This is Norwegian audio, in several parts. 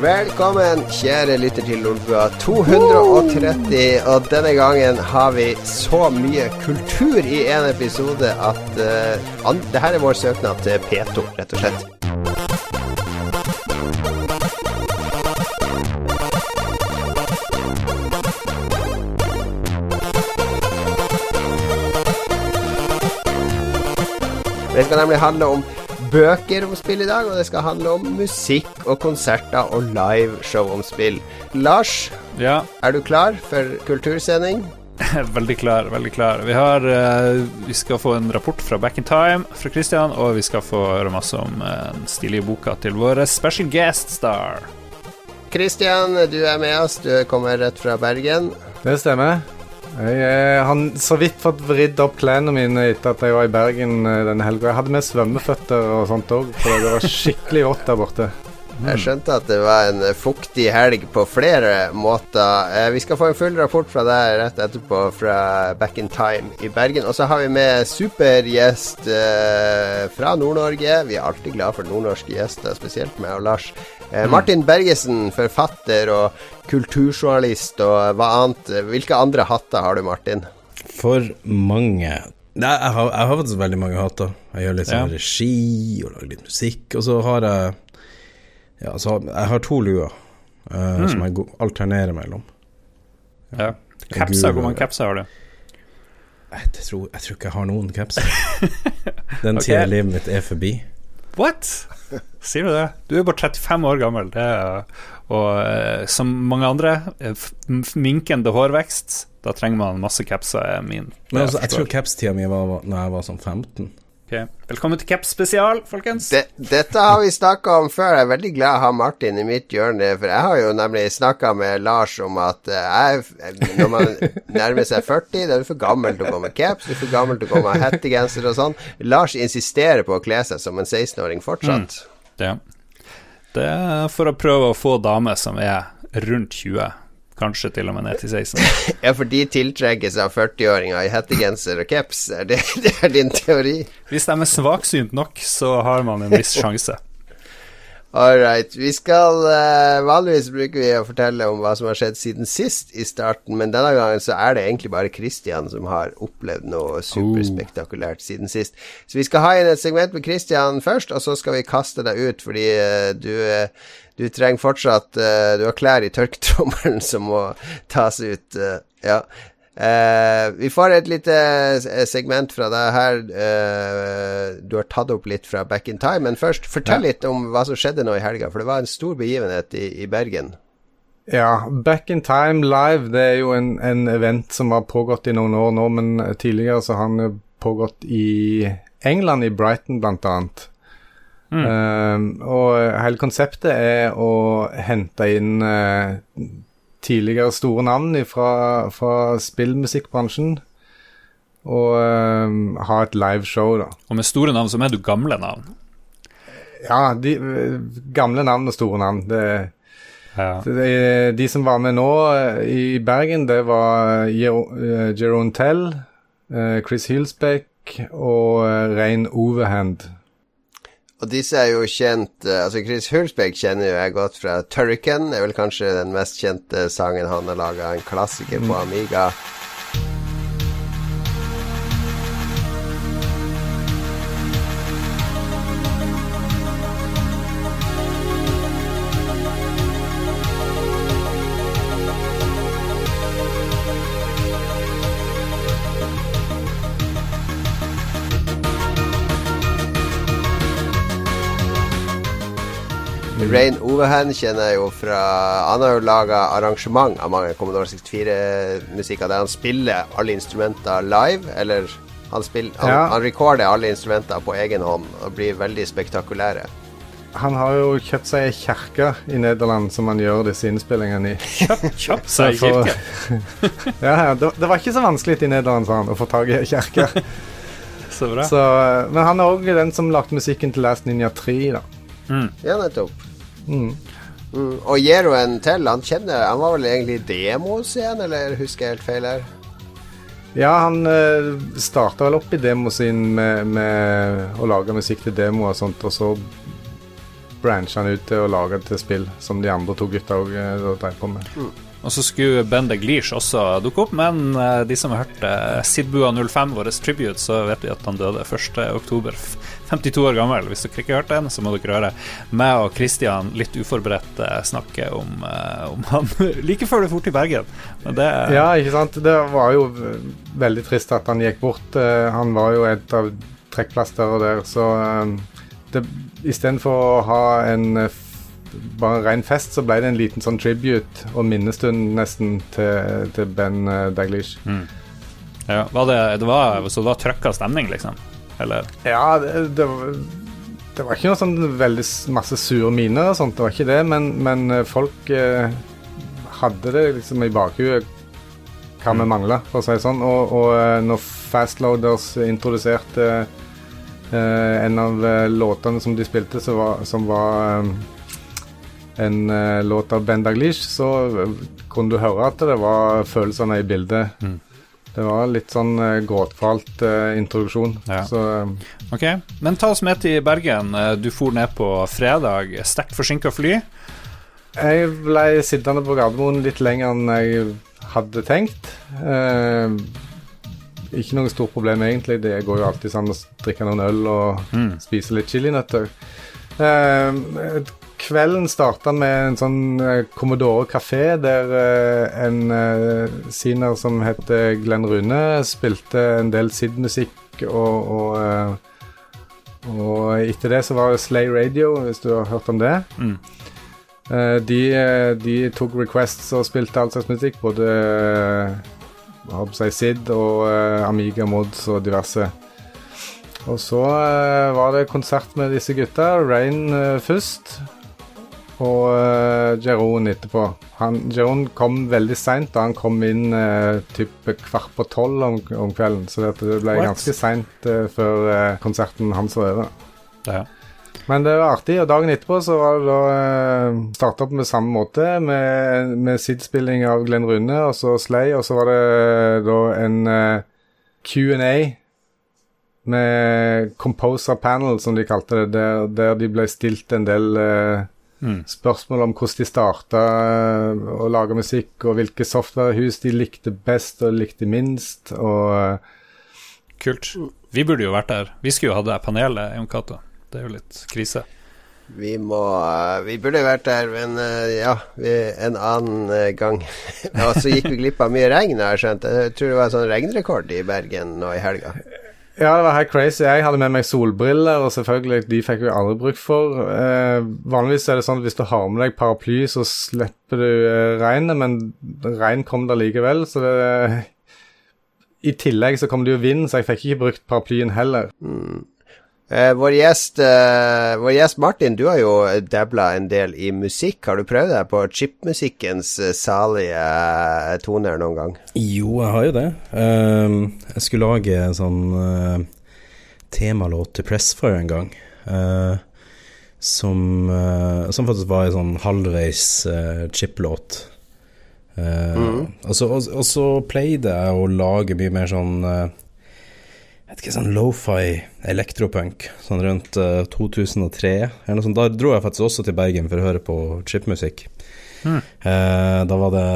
Velkommen, kjære lytter til Lolbua 230. Og denne gangen har vi så mye kultur i en episode at uh, an, det er vår søknad til P2, rett og slett. Det skal nemlig handle om bøker om spill i dag, og det skal handle om musikk og konserter og liveshow om spill. Lars, Ja, er du klar for kultursending? veldig klar, veldig klar. Vi, har, uh, vi skal få en rapport fra Back in Time fra Christian, og vi skal få høre masse om den stilige boka til vår special guest star. Christian, du er med oss. Du kommer rett fra Bergen. Det stemmer. Jeg eh, har så vidt fått vridd opp klærne mine etter at jeg var i Bergen eh, denne helga. Jeg hadde med svømmeføtter og sånt òg, for det var skikkelig vått der borte. Jeg skjønte at det var en fuktig helg på flere måter. Eh, Vi skal få en full rapport fra deg rett etterpå fra Back in Time i Bergen. Og så har vi med supergjest eh, fra Nord-Norge. Vi er alltid glad for nordnorske gjester, spesielt meg og Lars. Eh, Martin Bergesen, forfatter og kulturjournalist og hva annet. Hvilke andre hatter har du, Martin? For mange Nei, jeg har, jeg har faktisk veldig mange hatter. Jeg gjør litt sånn Ja. regi og lager litt musikk. Og så har jeg Ja, altså, jeg har to luer eh, som jeg alternerer mellom. Ja. ja. Kapser, hvor mange capser har du? Jeg tror, jeg tror ikke jeg har noen capser. Den tida i livet mitt er forbi. What? Sier du det? Du er bare 35 år gammel, det er, og uh, som mange andre, eh, minkende hårvekst. Da trenger man masse capser, er min. Men altså, jeg tror capstida mi var da jeg var sånn 15. Ok. Velkommen til Caps spesial, folkens. De, dette har vi snakka om før. Jeg er veldig glad å ha Martin i mitt hjørne. For jeg har jo nemlig snakka med Lars om at eh, jeg, når man nærmer seg 40, da er du for gammel til å gå med caps, du er for gammel til å gå med hettegenser og sånn. Lars insisterer på å kle seg som en 16-åring fortsatt. Ja. Det er for å prøve å få damer som er rundt 20, kanskje til og med ned til 16. Ja, for de tiltrekkes av 40-åringer i hettegenser og caps. Det, det er din teori? Hvis de er svaksynt nok, så har man en viss sjanse. All right. Vi skal uh, Vanligvis bruker vi å fortelle om hva som har skjedd siden sist i starten, men denne gangen så er det egentlig bare Christian som har opplevd noe superspektakulært siden sist. Så vi skal ha inn et segment med Christian først, og så skal vi kaste deg ut fordi uh, du uh, du trenger fortsatt Du har klær i tørketrommelen som må tas ut. ja. Eh, vi får et lite eh, segment fra deg her. eh, du har tatt opp litt fra Back in Time, men først, fortell litt om hva som skjedde nå i helga. For det var en stor begivenhet i, i Bergen. Ja, Back in Time Live det er jo en, en event som har pågått i noen år nå, men tidligere så har den pågått i England, i Brighton blant annet. Um, og hele konseptet er å hente inn tidligere store navn fra, fra spillmusikkbransjen og um, ha et liveshow, da. Og med store navn så mener du gamle navn. Ja, de, gamle navn og store navn. Det, Ja. det, de som var med nå eh, i Bergen, det var eh, Tell, eh, Chris Hilsbeck og Rein Overhand. Og disse er jo kjent eh, Altså, Chris Hulsbeck kjenner jo jeg godt fra Turrican. Det er vel kanskje den mest kjente sangen han har laga, en klassiker på Amiga. Rain Ovehen kjenner jeg jo fra Han har jo laga arrangement av mange Commodore 64-musikker der han spiller alle instrumenter live, eller han, spiller, han, Ja. han recorder alle instrumenter på egen hånd og blir veldig spektakulære. Han har jo kjøpt seg ei kirke i Nederland som han gjør disse innspillingene i. Kjapp seg i For- kirke. ja, det, det var ikke så vanskelig i Nederland, sa han, å få tak i ei kirke. Så bra. Så, eh, men han er òg den som lagde musikken til Last Ninja 3, da. Ja, nettopp. Mm. Mm. Og Jeroen til, han kjenner Han var vel egentlig i demoscenen, eller husker jeg helt feil her? Ja, han uh, starta vel opp i demoscenen sin med, med å lage musikk til demo og sånt, og så brancha han ut til å lage det til spill, som de andre to gutta òg drev på med. Og så skulle Ben Daglish også dukke opp, men eh, de som hørte hørt Sidbua 05, vår tribute, så vet vi at han døde 1.10. 52 år gammel. Hvis dere ikke har hørt den, så må dere høre meg og Christian litt uforberedt uh, snakke om, uh, om han like før det dro til Bergen. Men det Ja, ikke sant. Det var jo veldig trist at han gikk bort. han var jo et av trekkplasteret der, så uh, istedenfor å ha en bare ren fest, så ble det en liten sånn tribute og minnestund nesten til, til Ben Daglish. Mm. Ja, var det, det var, så det var trøkka stemning, liksom? Eller? Ja, det, det, det, var ikke noe sånn veldig masse sure miner og sånt, det var ikke det, men, men eh, folk eh, hadde det liksom i bakhuet hva vi mm. mangla, for å si det sånn. Og, og uh, når Fastloaders introduserte en av låtene som de spilte, var, som var um, en uh, låt av Ben Daglish, så kunne du høre at det var følelsene i bildet. Mm. Det var litt sånn uh, gåtefalt introduksjon. Ja. Så, ok, men ta oss med til Bergen. Du for ned på fredag. Sterkt forsinka fly. Jeg ble sittende på Gardermoen litt lenger enn jeg hadde tenkt. ikke noe stort problem, egentlig. Det går jo alltid sånn å drikke noen øl og mm. spise litt chilinøtter. Uh, kvelden starta med en sånn uh, Commodore kafé, der uh, en uh, siner som heter Glenn Rune, spilte en del SID-musikk, og, og, og, etter det så var det Slay Radio, hvis du har hørt om det. Mm. De, de, tok requests og spilte all slags musikk, både uh, SID og Amiga Mods og diverse. Og så var det konsert med disse gutta. Rain først og uh, Jeroen etterpå. Han, Jeroen kom veldig seint da han kom inn uh, typ kvart på tolv om, om, kvelden. Så det, det ble What? ganske seint uh, før uh, konserten hans var over. Ja. Men det var artig, og dagen etterpå så var det da uh, starta opp med samme måte, med, med SID-spilling av Glenn Rune og så Slay, og så var det da en Q&A med Composer Panel, som de kalte det, der, der de ble stilt en del uh, Mm. Spørsmål om hvordan de starta eh, å lage musikk, og hvilke softwarehus de likte best og likte minst. Og eh, Kult. Vi burde jo vært der. Vi skulle jo hatt det panelet, Jon Cato. Det er jo litt krise. Vi må eh, Vi burde vært der, men ja, vi, en annen gang. og så gikk vi glipp av mye regn, har jeg skjønt. Jeg tror det var en sånn regnrekord i Bergen nå i helga. Ja, det var helt crazy. Jeg hadde med meg solbriller, og selvfølgelig, de fikk jeg aldri bruk for. Eh, vanligvis er det sånn at hvis du har med deg paraply, så slipper du eh, regnet, men regn kom der likevel, så det I tillegg så kom det jo vind, så jeg fikk ikke brukt paraplyen heller. Mm. Uh, vår, gjest, eh, vår, gjest, Martin, du har jo dabla en del i musikk. Har du prøvd deg på chipmusikkens uh, salige toner noen gang? Jo, jeg har jo det. Um, jeg skulle lage en sånn temalåt til Pressfire en gang. som, som faktisk var en sånn halvveis chip-låt. Mm. Og, så pleide jeg å lage mye mer sånn jeg vet ikke, sånn lofi elektropunk, sånn rundt uh, 2003 eller noe sånt. Da dro jeg faktisk også til Bergen for å høre på chipmusikk. Mm. Uh, da var det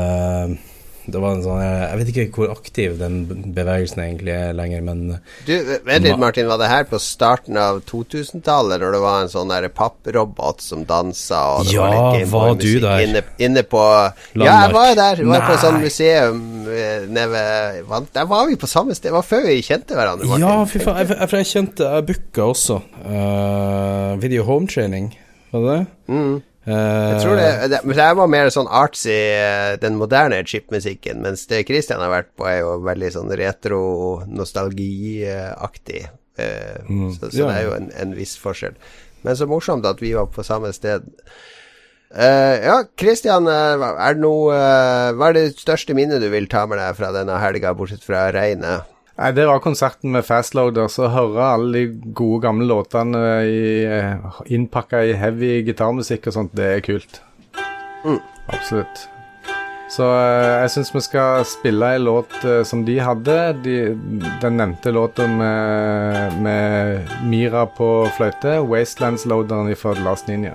det var en sånn, Jeg vet ikke hvor aktiv den bevegelsen egentlig er lenger, men Du, Vent litt, Martin. Var det her på starten av 2000-tallet, når det var en sånn papprobot som dansa, og det ja, var litt der? Inne, inne på Landmark. Ja, jeg var der. Jeg var på et sånt museum eh, nede Der var vi på samme sted. Det var før vi kjente hverandre, Martin. Ja, fy faen. Jeg, jeg, jeg kjente Jeg booka også. Uh, video home training, var det det? Mm. Jeg tror det, det, det var mer sånn artsy, eh, den moderne chipmusikken, mens det Christian har vært på, er jo veldig sånn retro-nostalgiaktig. Eh, mm, så, så ja. det er jo en, en, viss forskjell. Men så morsomt at vi var på samme sted. Uh, ja, Christian, er det noe uh, hva er det største minnet du vil ta med deg fra denne helga, bortsett fra regnet? Nei, Det var konserten med Fastloader. Så høre alle de gode, gamle låtene eh, innpakka i heavy gitarmusikk og sånt, det er kult. Mm. Absolutt. Så uh, jeg syns vi skal spille en låt uh, som de hadde. De, den nevnte låta med, med, Mira på fløyte. 'Wastelands Loaderen' fra Last Ninja.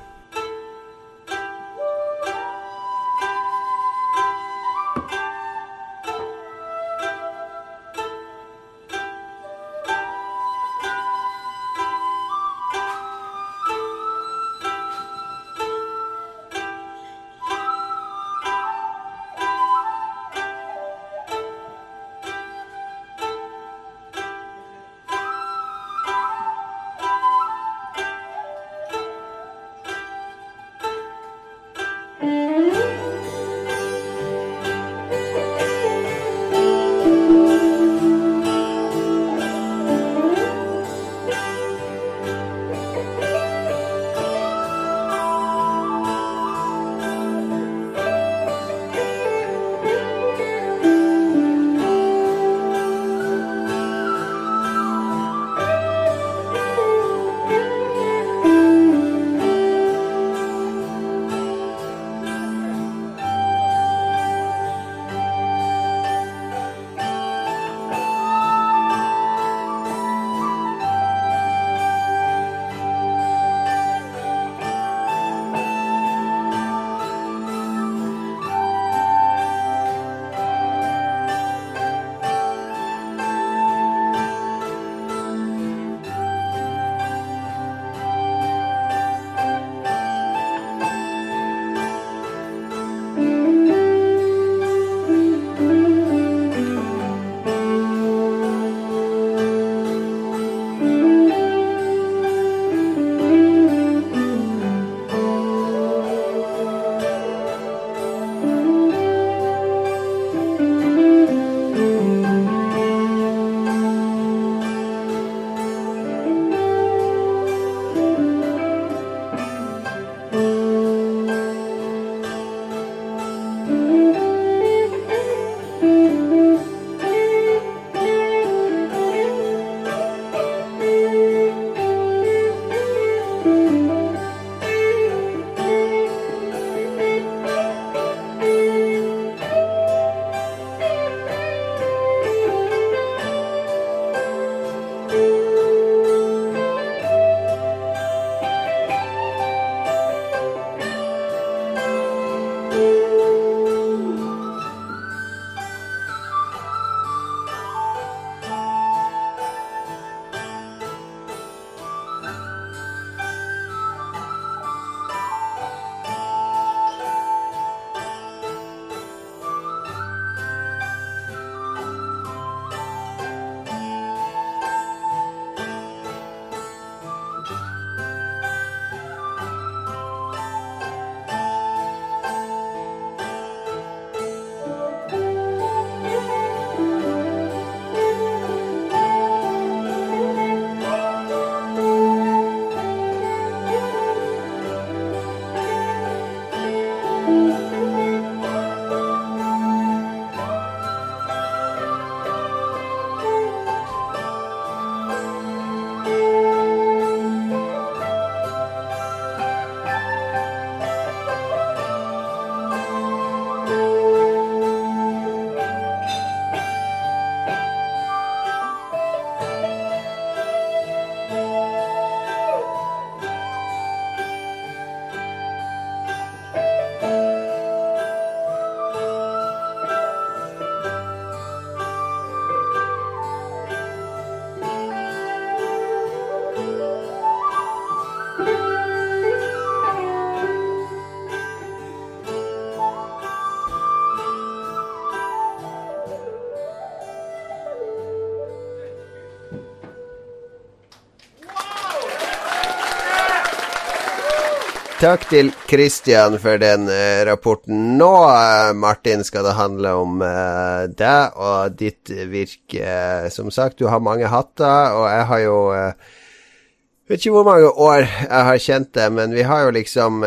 Takk til Christian for den uh, rapporten. Nå, uh, Martin, skal det handle om uh, deg og ditt virke. som sagt, du har mange hatter, og jeg har jo Vet ikke hvor mange år jeg har kjent det, men vi har jo liksom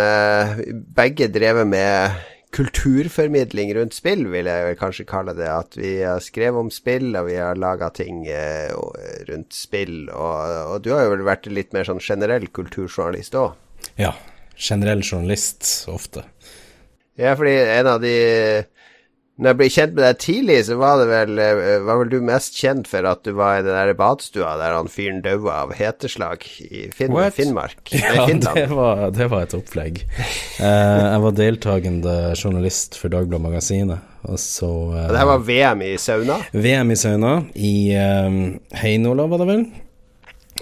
begge drevet med kulturformidling rundt spill, vil jeg kanskje kalle det. At vi har skrevet om spill, og vi har laga ting rundt spill. Og, og, du har jo vel vært litt mer sånn generell kulturjournalist òg? Ja, generell journalist ofte. Ja, fordi en av de Når jeg ble kjent med deg tidlig, så var det vel eh, Var vel du mest kjent for at du var i den der badstua der han fyren daua av heteslag i Finn What? Finnmark? Ja, det var, det var, et opplegg. Eh, jeg var deltakende journalist for Dagbladet Magasinet. Og så eh, Det her var VM i sauna? VM i sauna i eh, Heinola, var det vel.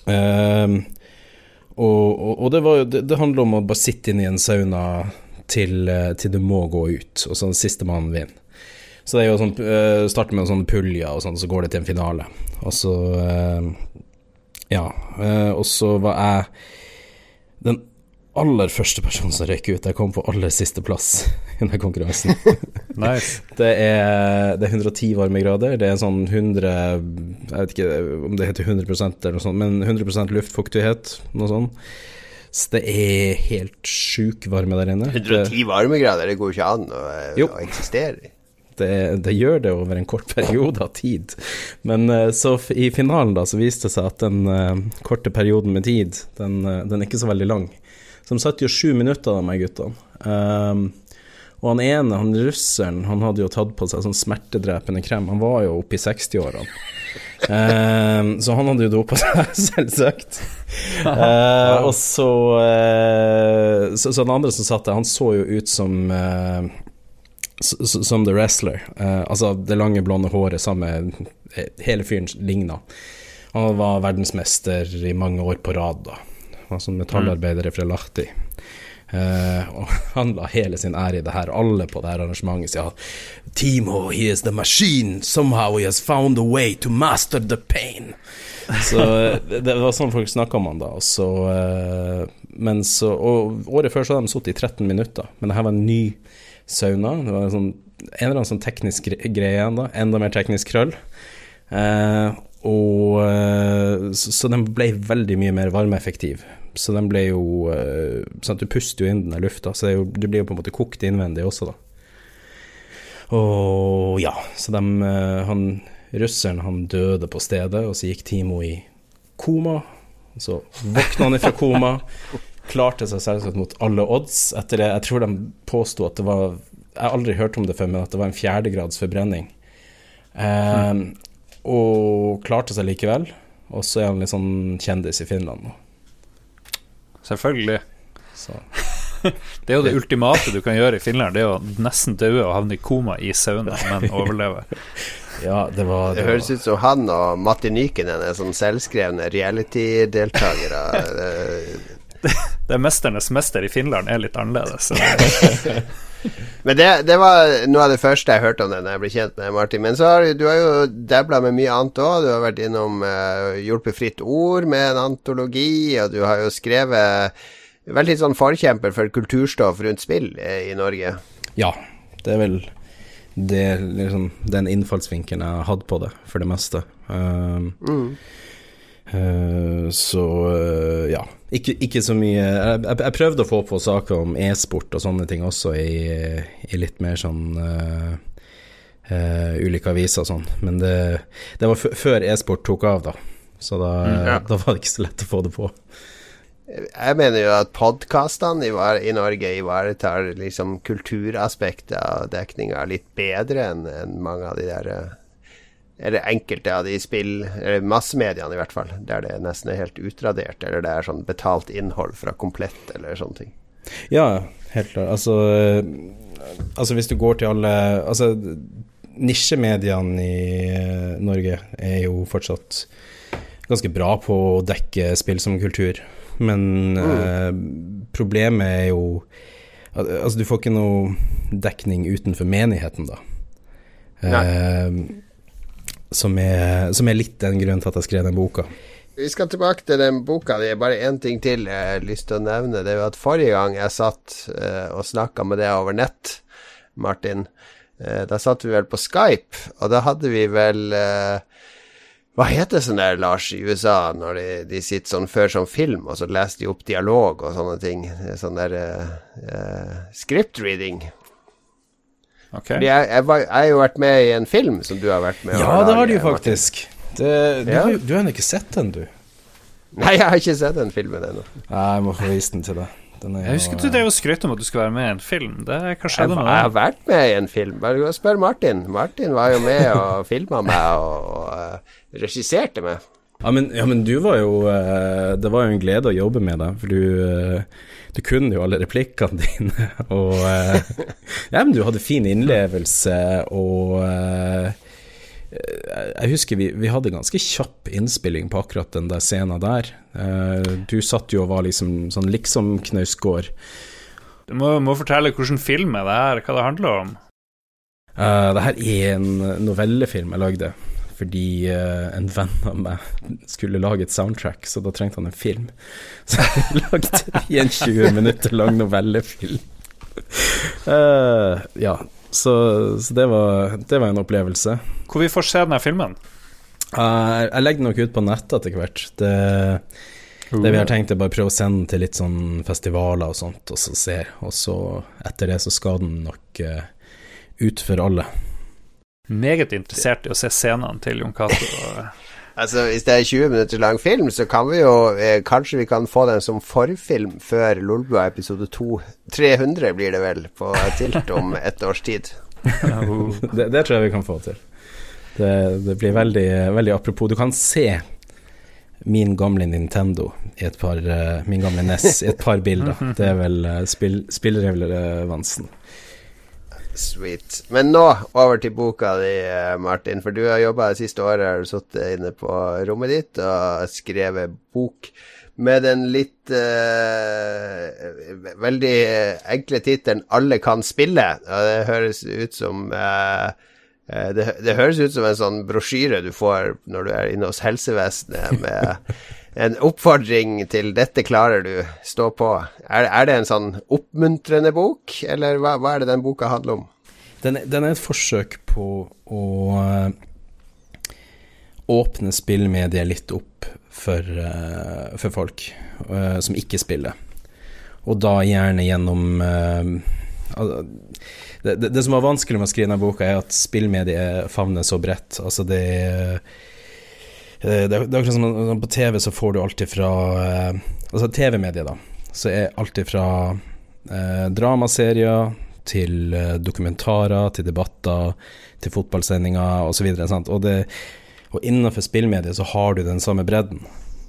Eh, og, og, og det, var, det, det, handler om å bare sitte inne i en sauna til, eh, til du må gå ut, og så den siste mannen vinner. Så det er jo sånn uh, Starter med sånne puljer, og sånn, så går det til en finale. Og så uh, Ja. Og så var jeg den aller første person som røyk ut. Jeg kom på aller siste plass i den konkurransen. nice. Det er, det er, 110 varmegrader. Det er sånn 100 Jeg vet ikke om det heter 100% eller noe sånt, men 100% luftfuktighet, noe sånt. Så det er helt sjuk varme der inne. 110 varmegrader, det går ikke an å, å eksistere. Det, det, gjør det over en kort periode av tid. Men eh, så i finalen da, så viste det seg at den uh, korte perioden med tid, den, uh, den er ikke så veldig lang. Så de satt jo sju minutter, de guttene. Um, og han ene, han russeren, han hadde jo tatt på seg sånn smertedrepende krem. Han var jo oppe i 60-årene. Um, så han hadde jo dopa seg, selvsagt. Uh, og så, uh, så, så den andre som satt der, han så jo ut som uh, som The Wrestler. altså det lange, blonde håret sammen med Hele fyren ligna. Han var verdensmester i mange år på rad, da altså metallarbeidere fra Lahti. Uh, og han la hele sin ære i det her. Alle på det her arrangementet sier Timo, he is the machine. Somehow he has found a way to master the pain. Så det, det var sånn folk snakka om han da. Så, uh, så, og året før så hadde de sittet i 13 minutter, men det her var en ny sauna. Det var en, sånn, en eller annen sånn teknisk greie igjen, da. Enda mer teknisk krøll. Uh, og eh, så, så, den ble veldig mye mer varmeeffektiv. Så den ble jo sånn at Du puster jo inn den lufta, så jo, du blir jo på en måte kokt innvendig også, da. Og ja, så de Han russeren han døde på stedet, og så gikk Timo i koma. Så våkna han fra koma, klarte seg selvsagt mot alle odds. Etter det, jeg tror de påsto at det var Jeg har aldri hørt om det før, men at det var en fjerdegrads forbrenning. Eh, og klarte seg likevel. Og så er han litt sånn kjendis i Finland nå. Selvfølgelig. Så Det er jo det ultimate du kan gjøre i Finland. Det er å nesten døde og havne i koma i sauna, men overleve. ja, det var Det høres ut som han og Matti Nykinen er sånn selvskrevne reality-deltakere. Det- Det er mesternes mester i Finland er litt annerledes. Men det, det var noe av det første jeg hørte om det når jeg ble kjent med Martin. Men så har du, du har jo dabla med mye annet òg. Du har vært innom uh, Hjulpet fritt ord med en antologi, og du har jo skrevet Veldig sånn forkjemper for kulturstoff rundt spill eh, i Norge. Ja, det er vel det, liksom, den innfallsvinkelen jeg har hatt på det, for det meste. Um, uh, så uh, ja. Ikke, ikke så mye jeg, jeg, prøvde å få på saker om e-sport og sånne ting også i, i litt mer sånn uh, uh, ulike aviser og sånn, men det, det var før e-sport tok av, da. Så da, ja. da var det ikke så lett å få det på. Jeg mener jo at podkastene i Norge ivaretar liksom kulturaspektet av dekninga litt bedre enn enn mange av de der Eller enkelte av de spill Eller massemediene, i hvert fall. Der det nesten er helt utradert, eller det er sånn betalt innhold fra Komplett eller sånne ting. Ja, helt klart. Altså, altså hvis du går til alle Altså, nisjemediene i Norge er jo fortsatt ganske bra på å dekke spill som kultur. Men mm. eh, problemet er jo Altså, du får ikke noe dekning utenfor menigheten, da. Eh, som, er, som, er, litt den grunnen til at jeg skrev den boka. Vi skal tilbake til den boka. Det er bare én ting til jeg har lyst til å nevne. Det er jo at forrige gang jeg satt eh, og snakka med deg over nett, Martin, eh, da satt vi vel på Skype, og da hadde vi vel eh, hva heter sånn der, Lars, i USA, når de, de, sitter sånn før sånn film, og så leser de opp dialog og sånne ting? Sånn der uh, script reading. Okay. Jeg, jeg, jeg, har jo vært med i en film som du har vært med Ja, det har du jo faktisk. Det, du, ja. har, du har ikke sett den, du? Nei, jeg har ikke sett den filmen ennå. Jeg må få vise den til deg. jeg husker du drev og skrøt om at du skulle være med i en film. Det, hva skjedde med det? Jeg har vært med i en film. Bare spør Martin. Martin var jo med og filma meg og, og uh, regisserte meg. Ja men, ja men, du var jo uh, Det var jo en glede å jobbe med deg, for du, uh, du kunne jo alle replikkene dine. Og Ja, men du hadde fin innlevelse og jeg husker vi, vi, hadde ganske kjapp innspilling på akkurat den der scenen der. du satt jo og var liksom sånn liksom Knausgård. Du må, må, fortelle hvilken film er det her, hva det handler om. Uh, det her er en novellefilm jeg lagde fordi uh, en venn av meg skulle lage et soundtrack, så da trengte han en film. Så jeg lagde i en 20 minutter lang novellefilm. Uh, ja, så, så det, var, det, var, en opplevelse. Hvor vi får se denne filmen? Uh, jeg legger den nok ut på nettet etter hvert. Det, det vi har tenkt er bare prøve å sende den til litt sånn festivaler og sånt, og så ser. Og så etter det så skal den nok uh, ut for alle. Meget interessert i å se scenene til Jon Cato. altså, hvis det er 20 minutter lang film, så kan vi jo eh, Kanskje vi kan få den som forfilm før Lolbua episode 2. 300 blir det vel, på Tilt om et års tid. det, det, tror jeg vi kan få til. Det, det blir veldig, veldig apropos. Du kan se min gamle Nintendo i et par uh, Min gamle NES i et par bilder. Det er vel uh, spill, spillrelevansen. Sweet. Men nå over til boka di, Martin. For du har jobba det siste året, har du sittet inne på rommet ditt og skrevet bok med den litt uh, veldig enkle tittelen 'Alle kan spille'. Og det høres ut som uh, det, det, høres ut som en sånn brosjyre du får når du er inne hos helsevesenet med en oppfordring til 'dette klarer du, stå på'. Er, er det en sånn oppmuntrende bok, eller hva, hva er det den boka handler om? Den, den er et forsøk på å uh, åpne spillmediet litt opp for, uh, for folk uh, som ikke spiller. Og da gjerne gjennom det, det, det, som var vanskelig med å skrive denne boka, er at spillmediet favner så bredt. Altså det, er, det er akkurat som på TV så får du alltid fra eh, Altså TV-mediet, da. Så er alltid fra eh, dramaserier til eh, dokumentarer, til debatter, til fotballsendinger osv. Og, og, det, og innenfor spillmediet så har du den samme bredden.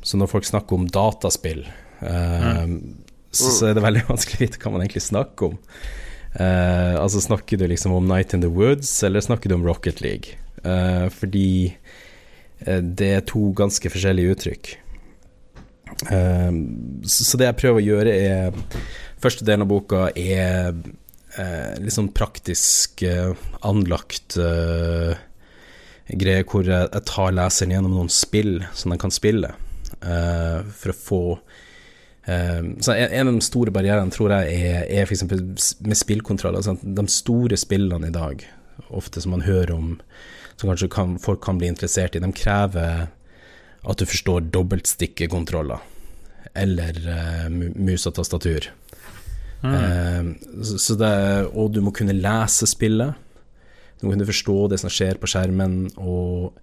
Så når folk snakker om dataspill, eh, mm. så, så, er det veldig vanskelig å vite hva man egentlig snakker om. Eh, altså Snakker du liksom om Night in the Woods, eller snakker du om Rocket League? Eh, fordi Eh, det er to ganske forskjellige uttrykk. Eh, så det jeg prøver å gjøre, er Første delen av boka er eh, litt sånn praktisk anlagt greie hvor jeg tar leseren gjennom noen spill som de kan spille, for å få så En av de store barrierene tror jeg er, er f.eks. med spillkontroll. Altså de store spillene i dag, ofte som man hører om som kanskje kan, folk kan bli interessert i, de krever at du forstår dobbeltstikkekontroller eller uh, mus og tastatur. Mm. Uh, så det, og du må kunne lese spillet. Du må kunne forstå det som skjer på skjermen. Og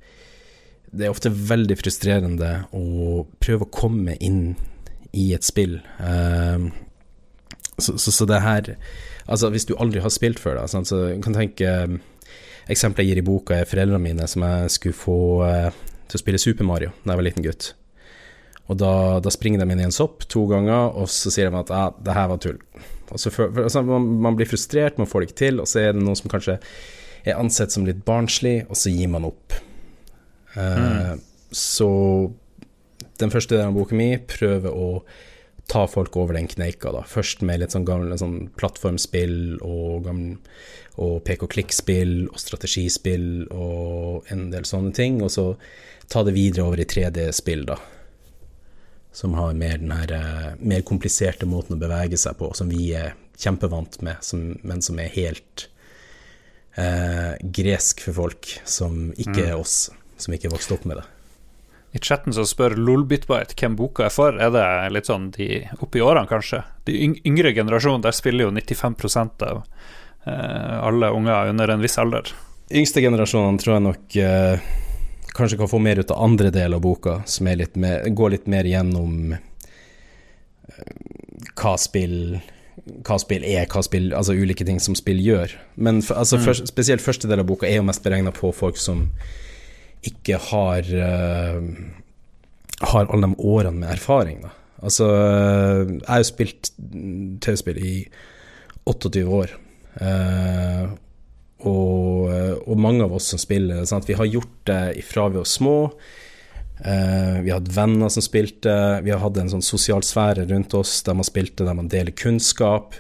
det er ofte veldig frustrerende å prøve å komme inn i et spill. Uh, så, så, så, det her Altså, hvis du aldri har spilt før, da, så kan du tenke Eksempelet jeg gir i boka, er foreldrene mine som jeg skulle få eh, til å spille Super Mario da jeg var liten gutt. Og da, da, springer de inn i en sopp to ganger, og så sier de at ah, det her var tull. For, for, altså, man, man, blir frustrert, man får det ikke til, og så er det noe som kanskje er ansett som litt barnslig, og så gir man opp. Eh, mm. Så den første delen av boka mi prøver å ta folk over den kneika, da. Først med litt sånn gamle sånn plattformspill og gamle og pek-og-klikk-spill og strategispill og en del sånne ting, og så ta det videre over i 3D-spill, da. Som har mer den her eh, mer kompliserte måten å bevege seg på, som vi er kjempevant med, som, men som er helt eh, gresk for folk som ikke mm. er oss, som ikke er vokst opp med det. I chatten så spør Lolbitbite hvem boka er for. Er det litt sånn de oppi årene, kanskje? De yngre generasjonen, der spiller jo 95% av Eh, alle unger under en viss alder. Yngste generasjonene tror jeg nok eh, kanskje kan få mer ut av andre del av boka, som litt mer, går litt mer gjennom eh, hva spill hva spill er, hva spill, altså ulike ting som spill gjør. Men for, altså, mm. først, spesielt første del av boka er jo mest beregna på folk som ikke har uh, har alle de årene med erfaring. Da. Altså, jeg har jo spilt TV-spill i 28 år, Uh, og, eh, og, mange av oss som spiller. Sant? Vi har gjort det ifra vi var små. Uh, vi har hatt venner som spilte. Vi har hatt en sånn sosial sfære rundt oss der man spilte, der man deler kunnskap.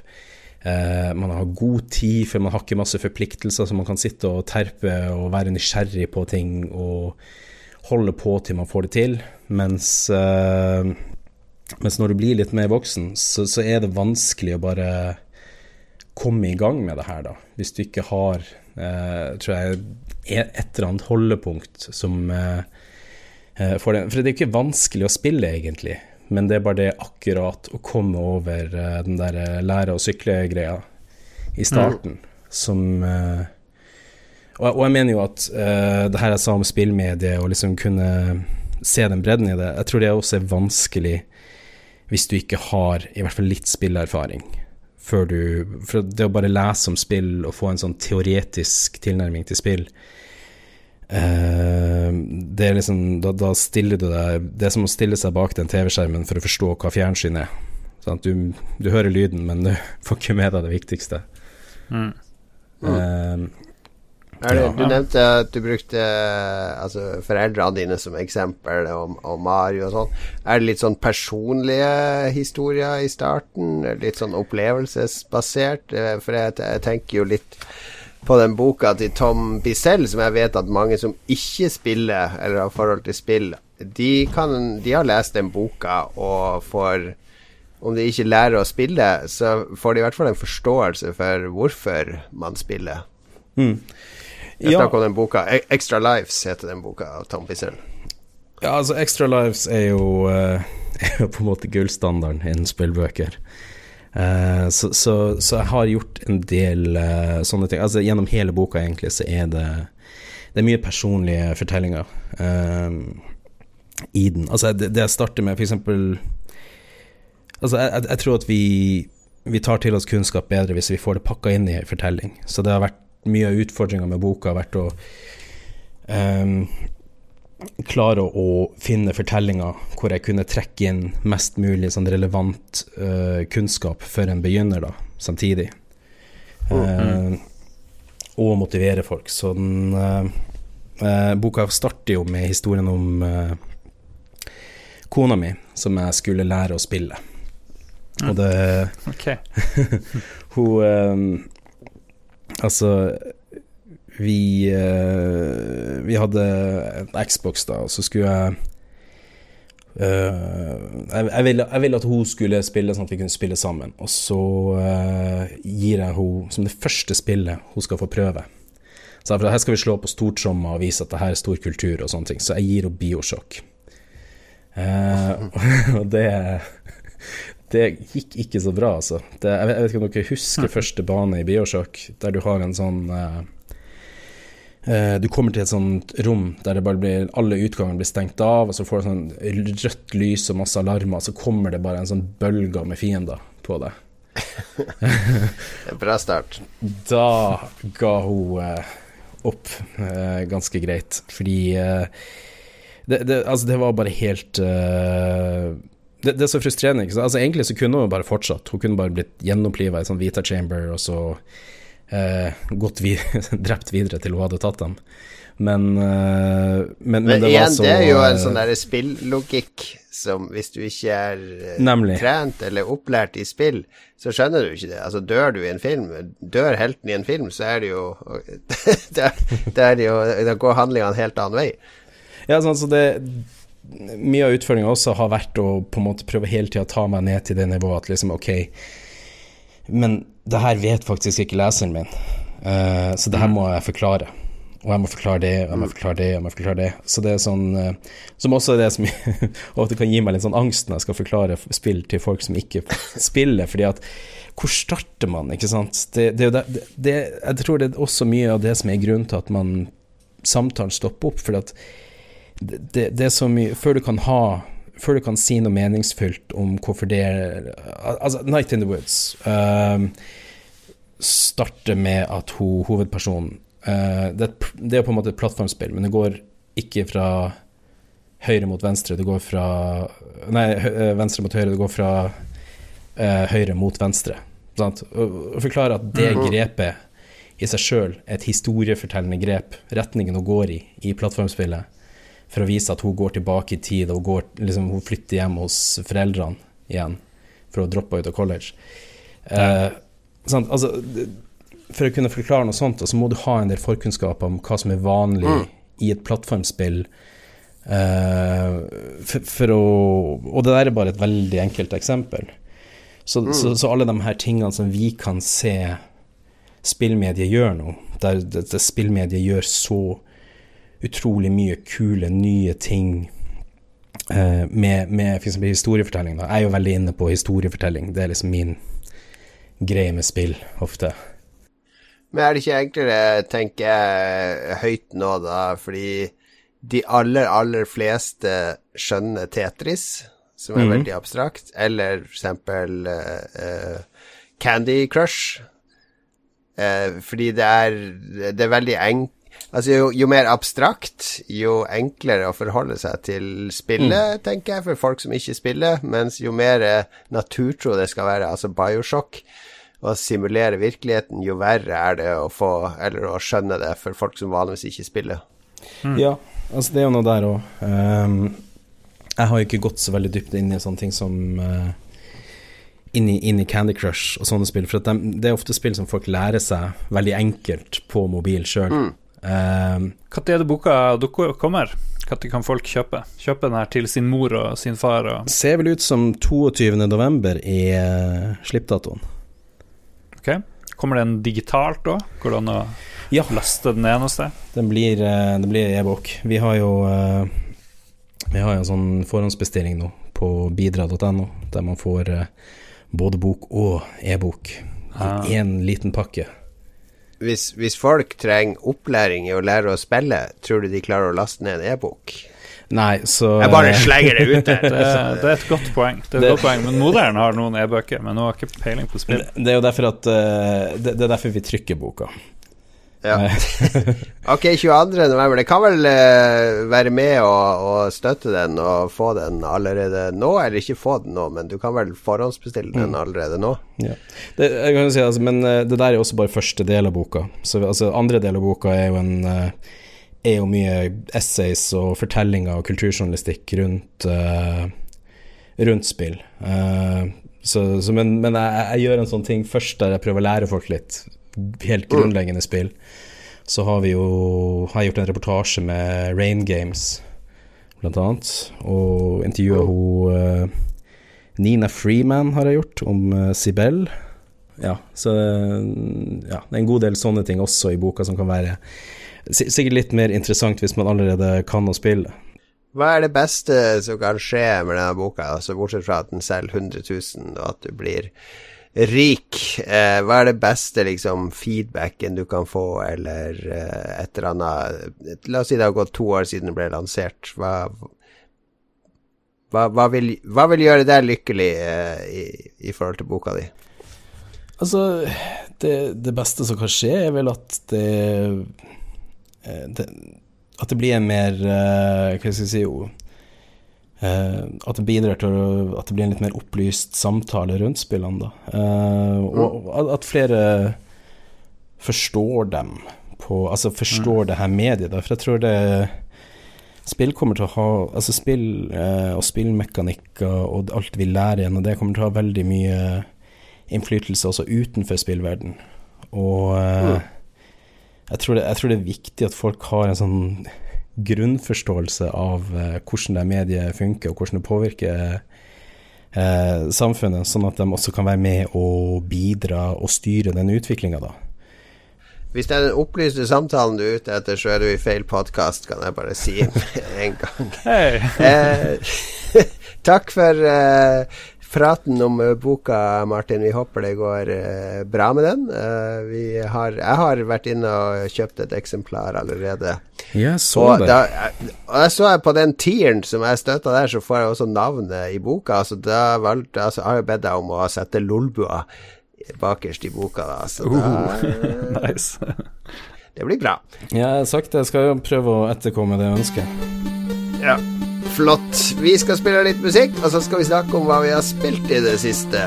Uh, man har god tid, for man har ikke masse forpliktelser, så man kan sitte og terpe og være nysgjerrig på ting og holde på til man får det til. Mens, mens når du blir litt mer voksen, så, så er det vanskelig å bare komme i gang med det her, da. Hvis du ikke har, eh, tror jeg, et eller annet holdepunkt som eh, eh, for, det. for det er ikke vanskelig å spille, egentlig, men det er bare det akkurat å komme over eh, den der eh, lære å sykle-greia i starten, mm. som eh, og, og, jeg mener jo at det her jeg sa om spillmedie, og liksom kunne se den bredden i det, jeg tror det også er vanskelig hvis du ikke har i hvert fall litt spillerfaring før du For det å bare lese om spill og få en sånn teoretisk tilnærming til spill uh, Det er liksom da, da, stiller du deg Det er som å stille seg bak den TV-skjermen for å forstå hva fjernsyn er. Sånn du, du, hører lyden, men du får ikke med deg det viktigste. Mm. Uh, det, du nevnte at du brukte altså, foreldrene dine som eksempel, og, og Mario og sånn. Er det litt sånn personlige historier i starten? Litt sånn opplevelsesbasert? Eh, for jeg, jeg tenker jo litt på den boka til Tom Bissell, som jeg vet at mange som ikke spiller, eller har forhold til spill, de, kan, de har lest den boka og får om de ikke lærer å spille, så får de i hvert fall en forståelse for hvorfor man spiller. Mm. Jeg ja. snakker om den boka. E- Extra Lives heter den boka av Tom Bissell. Ja, altså Extra Lives er jo, uh, er jo på en måte gullstandarden innen spillbøker. Uh, så, så, så, jeg har gjort en del uh, sånne ting. Altså Gjennom hele boka egentlig så er det Det er mye personlige fortellinger. i den. Altså, det, det jeg starter med, eksempel Altså, jeg, jeg, tror at vi, vi tar til oss kunnskap bedre hvis vi får det pakka inn i en fortelling. Så det har vært mye av utfordringa med boka har vært å um, klare å finne fortellinger hvor jeg kunne trekke inn mest mulig sånn relevant uh, kunnskap for en begynner, da, samtidig. Uh, og motivere folk. Så den uh, boka starter jo med historien om kona mi, som jeg skulle lære å spille. Mm. Og det Ok. Hun Altså vi, uh, vi hadde en Xbox, da, og så skulle jeg uh, jeg, jeg, ville, jeg, ville, at hun skulle spille, sånn at vi kunne spille sammen. Og så uh, gir jeg henne som det første spillet hun skal få prøve. Så her skal vi slå på stortromma og vise at det her er stor kultur og sånne ting. Så jeg gir henne Bioshock. og det det gikk ikke så bra, altså. Det, jeg, vet, jeg, ikke om dere husker første bane i Bioshock, der du har en sånn uh, uh, Du kommer til et sånt rom der blir alle utganger blir stengt av, og så får du sånn rødt lys og masse alarmer, og så kommer det bare en sånn bølge med fiender på deg. Bra start. Da ga hun eh, opp ganske greit, fordi det, det, altså det var bare helt det, det, er så frustrerende. Altså, egentlig så kunne hun bare fortsatt. Hun kunne bare blitt gjenoppliva i sånn Vita Chamber og så eh, gått vid drept videre til hun hadde tatt dem. Men, eh, men, men, det igjen, var så det er jo en eh, sånn spillogikk som hvis du ikke er eh, Nemlig. trent eller opplært i spill, så skjønner du ikke det. Altså, dør du i en film, dør helten i en film, så er det jo Det det jo Da går handlingene en helt annen vei. Ja, sånn, så det mye av utfordringa også har vært å på en måte prøve hele tida å ta meg ned til det nivået at liksom, ok, men det her vet faktisk ikke leseren min, uh, så det her må jeg forklare. Og jeg må forklare det, og jeg må forklare det, og jeg må forklare det. Så det er sånn uh, Som også er det som ofte kan gi meg litt sånn angst når jeg skal forklare spill til folk som ikke spiller, fordi at hvor starter man, ikke sant? Det, det, det, det, jeg tror det er også mye av det som er grunnen til at man samtalen stopper opp, fordi at det, det, er så mye Før du kan ha Før du kan si noe meningsfylt om hvorfor det Altså, Night in the Woods uh, starter med at ho, hovedpersonen uh, det, det, er på en måte et plattformspill, men det går ikke fra høyre mot venstre, det går fra Nei, venstre mot høyre, det går fra uh, høyre mot venstre. Sant? Og, forklare at det Mhm. grepet i seg sjøl er et historiefortellende grep, retningen hun går i i plattformspillet for å vise at hun går tilbake i tid, og går, liksom, hun flytter hjem hos foreldrene igjen for å droppe ut av college. Eh? Altså, for å kunne forklare noe sånt, så må du ha en del forkunnskap om hva som er vanlig Mm. i et plattformspill. Eh, for, for å Og det der er bare et veldig enkelt eksempel. Så, så, så alle de her tingene som vi kan se spillmediet gjør nå, der, der spillmediet gjør så utrolig mye kule, nye ting eh, med, med f.eks. historiefortelling. Da. Jeg er jo veldig inne på historiefortelling. Det er liksom min greie med spill, ofte. Men er det ikke enklere, tenker jeg, høyt nå, da, fordi de aller, aller fleste skjønner Tetris, som er Mhm. veldig abstrakt, eller for eksempel eh, Candy Crush, Uh, fordi det er, det er veldig enk... Altså, jo, jo mer abstrakt, jo enklere å forholde seg til spillet, tenker jeg, for folk som ikke spiller, mens jo mer eh, naturtro det skal være, altså Bioshock, å simulere virkeligheten, jo verre er det å få, eller å skjønne det for folk som vanligvis ikke spiller. Ja, altså det er jo noe der òg. jeg har jo ikke gått så veldig dypt inn i sånne ting som uh, inn, i, inn i Candy Crush og sånne spill, for at de, det er ofte spill som folk lærer seg veldig enkelt på mobil sjøl. Mm. Når er det boka kommer? Når kan folk kjøpe? Kjøpe den her til sin mor og sin far? Og ser vel ut som 22. november i uh, slippdatoen. ok Kommer den digitalt òg? Går det an å Ja. laste den ned noe sted? Den blir, eh, det blir e-bok. Vi har jo uh, Vi har jo en sånn forhåndsbestilling nå på bidra.no, der man får både bok og e-bok Ah. i én liten pakke. Hvis, hvis folk trenger opplæring i å lære å spille, tror du de klarer å laste ned en e-bok? Nei, så Jeg bare slenger det ut der. Det, det er et godt poeng. Det er et Det- godt poeng Men moderen har noen e-bøker, men hun har ikke peiling på spill. Det er jo derfor at eh, det, det er derfor vi trykker boka. Ja. ok, 22. november. Det kan vel uh, være med og, og støtte den og få den allerede nå, eller ikke få den nå, men du kan vel forhåndsbestille den allerede nå? Ja. Det, jeg kan jo si, altså, men eh, det der er også bare første del av boka. Så altså, andre del av boka er jo en eh, er jo mye essays og fortellinger og kulturjournalistikk rundt uh, rundt spill. Uh, så, så, men men jeg, jeg gjør en sånn ting først der jeg prøver å lære folk litt helt grunnleggende spill. Så har vi jo har jeg gjort en reportasje med Rain Games, blant annet, og intervjua hun eh, Nina Freeman har jeg gjort, om uh, Sibel. Ja, så eh, ja, det er en god del sånne ting også i boka som kan være sikkert litt mer interessant hvis man allerede kan å spille. Hva er det beste som kan skje med denne boka, altså bortsett fra at den selger 100 000, og at du blir rik? Eh, hva er det beste liksom feedbacken du kan få, eller eh, et eller annet La oss si det har gått to år siden det ble lansert. Hva, hva, hva, vil, hva vil gjøre deg lykkelig eh, i, i forhold til boka di? Altså, det, det beste som kan skje, er vel at det, eh, det At det blir en mer eh, Hva skal jeg si At det bidrar til at det blir en litt mer opplyst samtale rundt spillene, da. Eh, og at- at flere forstår dem på Altså forstår det her mediet, da. For jeg tror det Spill kommer til å ha Altså spill eh, og spillmekanikker og alt vi lærer gjennom det, kommer til å ha veldig mye innflytelse også utenfor spillverden. Og eh, jeg, tror det, jeg tror det er viktig at folk har en sånn grunnforståelse av eh, hvordan det mediet funker, og hvordan det påvirker eh, samfunnet, sånn at de også kan være med og bidra og styre den utviklinga, da. Hvis det er den opplyste samtalen du er ute etter, så er du i feil podkast, kan jeg bare si med en gang. Hey. Eh, takk for eh, praten om eh, boka, Martin. Vi håper det går eh, bra med den. Eh, vi har, jeg har vært inne og kjøpt et eksemplar allerede. Jeg så Og, det. da, og jeg så jeg på den tieren som jeg støtta der, så får jeg også navnet i boka. Så da valgte, altså, jeg har jeg bedt deg om å sette Lolbua bakerst i boka, da. Så da, Nice. det blir bra. Ja, jeg har sagt det. Jeg skal prøve å etterkomme det ønsket. Ja, flott. Vi skal spille litt musikk, og så skal vi snakke om hva vi har spilt i det siste.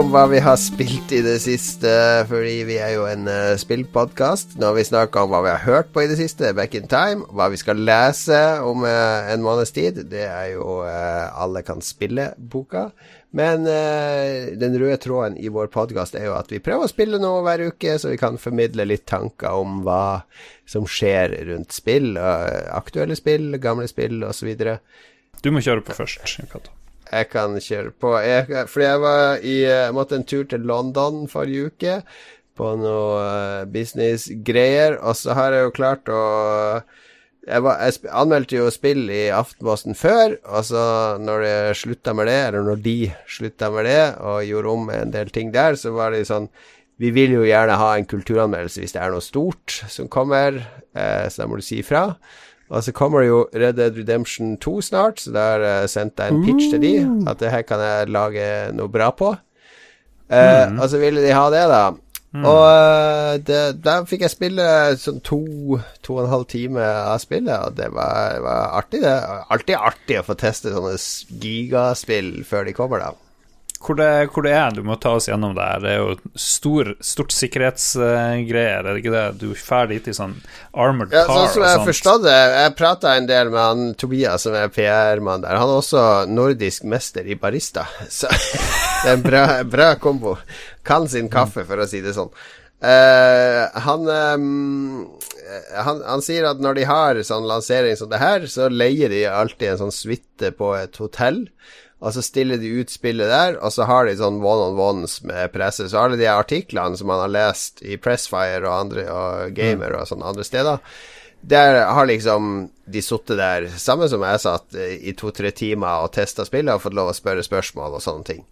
Om hva vi har spilt i det siste, fordi vi er jo en uh, spillpodkast. Nå har vi snakka om hva vi har hørt på i det siste, back in time. Hva vi skal lese om uh, en måneds tid. Det er jo uh, Alle kan spille-boka. Men uh, den røde tråden i vår podkast er jo at vi prøver å spille noe hver uke, så vi kan formidle litt tanker om hva som skjer rundt spill. eh, aktuelle spill, gamle spill osv. Du må kjøre på først. Kato. Jeg kan kjøre på. Jeg, fordi jeg var i Jeg måtte en tur til London forrige uke på noe eh, businessgreier, og så har jeg jo klart å jeg, var, jeg anmeldte jo spill i Aftenposten før, og så når jeg slutta med det, eller når de slutta med det, og gjorde om en del ting der, så var det sånn Vi vil jo gjerne ha en kulturanmeldelse hvis det er noe stort som kommer, eh, så da må du si ifra. Og så kommer det jo Red Dead Redemption 2 snart, så der uh, sendte jeg en pitch til de. At det her kan jeg lage noe bra på. Uh, Og så ville de ha det, da. Og uh, det, der fikk jeg spille sånn to, to og en halv time av spillet, og det var, var artig, det. Alltid artig å få teste sånne gigaspill før de kommer, da. Hvor det, hvor det, er du må ta oss gjennom det her. Det er jo stor, stort sikkerhetsgreier, er det ikke det? Du drar dit i sånn armored ja, car sånn som jeg forstod det, jeg prata en del med han Tobias, som er PR-mann der. Han er også nordisk mester i barista, så det er en bra, bra kombo. Kan sin kaffe, for å si det sånn. Uh, han, um, han, han sier at når de har sånn lansering som det her, så leier de alltid en sånn suite på et hotell. Og så stiller de ut spillet der, og så har de sånn one-on-ones med presse. Så alle de artiklene som man har lest i Pressfire og andre og Gamer og sånne andre steder, der har liksom de sittet der, samme som jeg satt i to-tre timer og testa spillet og fått lov å spørre spørsmål og sånne ting.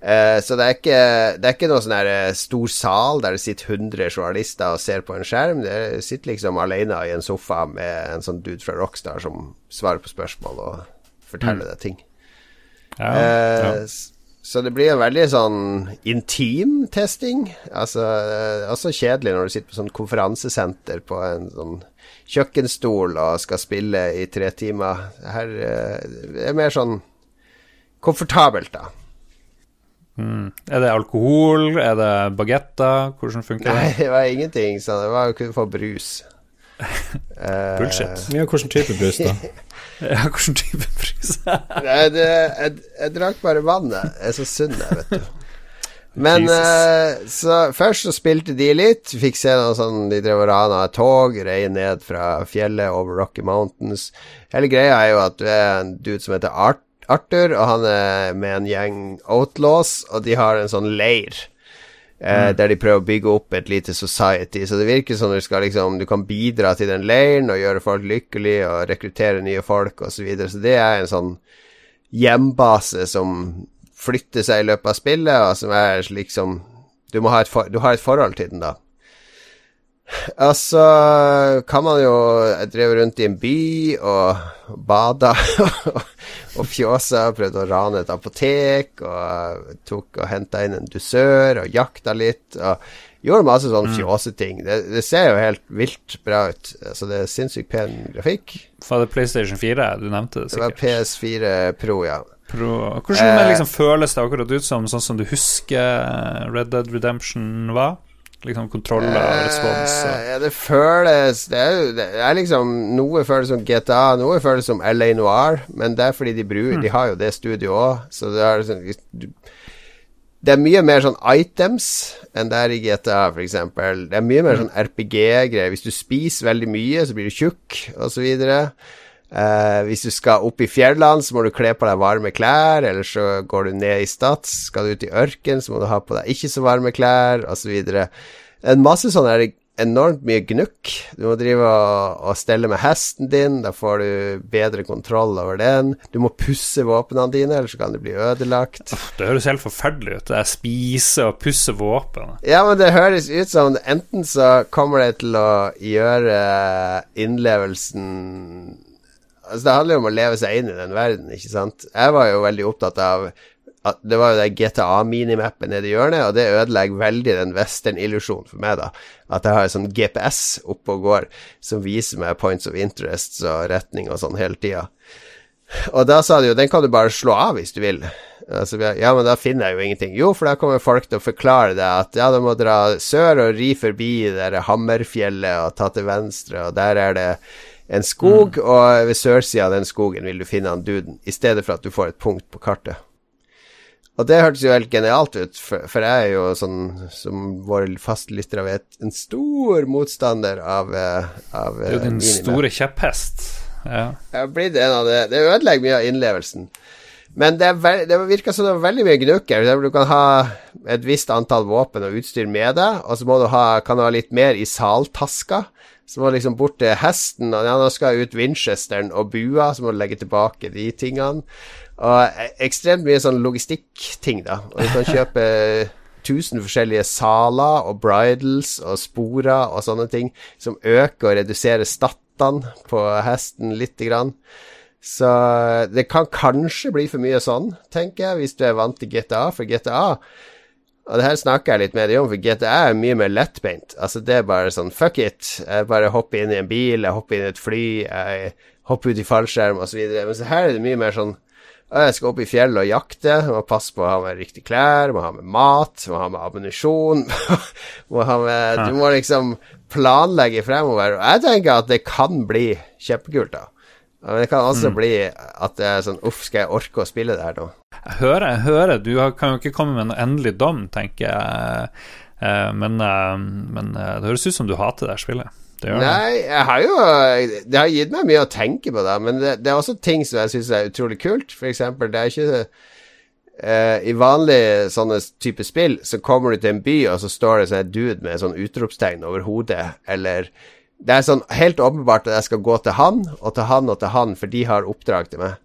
Eh, så det er ikke, det er ikke noe sånn her stor sal der det sitter 100 journalister og ser på en skjerm. Det sitter liksom alene i en sofa med en sånn dude fra Rockstar som svarer på spørsmål og forteller mm. deg ting. Ja, ja. Eh, så det blir en veldig sånn intim testing. Altså, eh, også kjedelig når du sitter på sånn konferansesenter på en sånn kjøkkenstol og skal spille i tre timer. Her det er mer sånn komfortabelt, da. Mm. Er det alkohol? Er det bagetter? Hvordan funker det? Nei, det var ingenting. Så det var kun for få brus. Bullshit. Ja, hvilken type brus, da? ja, hvilken type brus? Nei, det, jeg, jeg drakk bare vannet. Jeg er så sunn, jeg, vet du. Men uh, så først så spilte de litt. Fikk se noe sånn De drev og rana et tog, rei ned fra fjellet over Rocky Mountains. Hele greia er jo at du er en dude som heter Art Arthur, og han er med en gjeng outlaws, og de har en sånn leir mm. Der de prøver å bygge opp et lite society. Så det virker som du skal liksom Du kan bidra til den leiren og gjøre folk lykkelige og rekruttere nye folk osv. Så, videre. så det er en sånn hjembase som flytter seg i løpet av spillet, og som er liksom Du, ha et, for, du har et forhold til den, da. Altså kan man jo drev rundt i en by og bada og fjåsa. Prøvde å rane et apotek og tok og henta inn en dusør og jakta litt. Og gjorde masse sånne mm. fjåseting. Det, det ser jo helt vilt bra ut. Så det er sinnssykt pen grafikk. Fra det PlayStation 4? Du nevnte det sikkert. Det var PS4 Pro, ja. Pro. Hvordan eh, liksom føles det akkurat ut som sånn som du husker Red Dead Redemption var? Liksom kontroller og respons? Og. Ja, det føles det er, det er, liksom Noe føles som GTA, noe føles som LA Noir, men det er fordi de bruker mm. De har jo det studioet òg, så det er liksom det er mye mer sånn items enn det er i GTA, f.eks. Det er mye mer sånn RPG-greier. Hvis du spiser veldig mye, så blir du tjukk, osv. Uh, hvis du skal opp i fjellene, så må du kle på deg varme klær, eller så går du ned i Stats. Skal du ut i ørken, så må du ha på deg ikke så varme klær, osv. En masse sånn er enormt mye gnukk. Du må drive og, og, stelle med hesten din, da får du bedre kontroll over den. Du må pusse våpnene dine, ellers kan de bli ødelagt. Det høres helt forferdelig ut. Det er spise og pusse våpen. Ja, men det høres ut som enten så kommer det til å gjøre innlevelsen Altså, det handler jo om å leve seg inn i den verden, ikke sant. Jeg var jo veldig opptatt av at det var jo det GTA-minimappet nede i hjørnet, og det ødelegger veldig den western-illusjonen for meg, da. At jeg har en sånn GPS oppe og går som viser meg points of interest og retning og sånn hele tida. Og da sa de jo den kan du bare slå av hvis du vil. Altså, ja, men da finner jeg jo ingenting. Jo, for da kommer folk til å forklare deg at ja, du må dra sør og ri forbi det der Hammerfjellet og ta til venstre, og der er det en skog, mm. og ved sørsida av den skogen vil du finne han duden, i stedet for at du får et punkt på kartet. Og det hørtes jo helt genialt ut, for, for jeg er jo sånn, som våre fastlyttere vet, en stor motstander av, uh, av Det er jo din uh, store kjepphest. Ja. Jeg har blitt en av det. Det ødelegger mye av innlevelsen. Men det, veld, det virker som det er veldig mye gnukker. Du kan ha et visst antall våpen og utstyr med deg, og så må du ha, kan du ha litt mer i saltaska. Så må liksom bort til hesten, og ja, nå skal jeg ut Winchesteren og bua, så må du legge tilbake de tingene. Og ekstremt mye sånn logistikkting, da. Og du kan kjøpe 1000 forskjellige saler og bridles og sporer og sånne ting som øker og reduserer stattene på hesten lite grann. Så det kan kanskje bli for mye sånn, tenker jeg, hvis du er vant til GTA. For GTA og det her snakker jeg litt med deg om, for GTA er mye mer lettbeint. Altså, det er bare sånn fuck it. Jeg bare hopper inn i en bil, jeg hopper inn i et fly, jeg hopper ut i fallskjerm osv. Men så her er det mye mer sånn jeg skal opp i fjellet og jakte. Må passe på å ha med riktige klær, må ha med mat, må ha med ammunisjon. må ha med Du må liksom planlegge fremover. Og jeg tenker at det kan bli kjempekult, da. Men det kan også mm. bli at det er sånn Uff, skal jeg orke å spille det her nå? Jeg hører, jeg hører. Du kan jo ikke komme med en endelig dom, tenker jeg. Eh, men, eh, men eh, det høres ut som du hater det spillet. Det Nei, jeg har jo Det har gitt meg mye å tenke på, da. Men det, det er også ting som jeg syns er utrolig kult. For eksempel, det er ikke uh, I vanlige sånne type spill så kommer du til en by, og så står det sånn dude med sånn utropstegn over hodet, eller Det er sånn helt åpenbart at jeg skal gå til han, og til han og til han, for de har oppdrag til meg.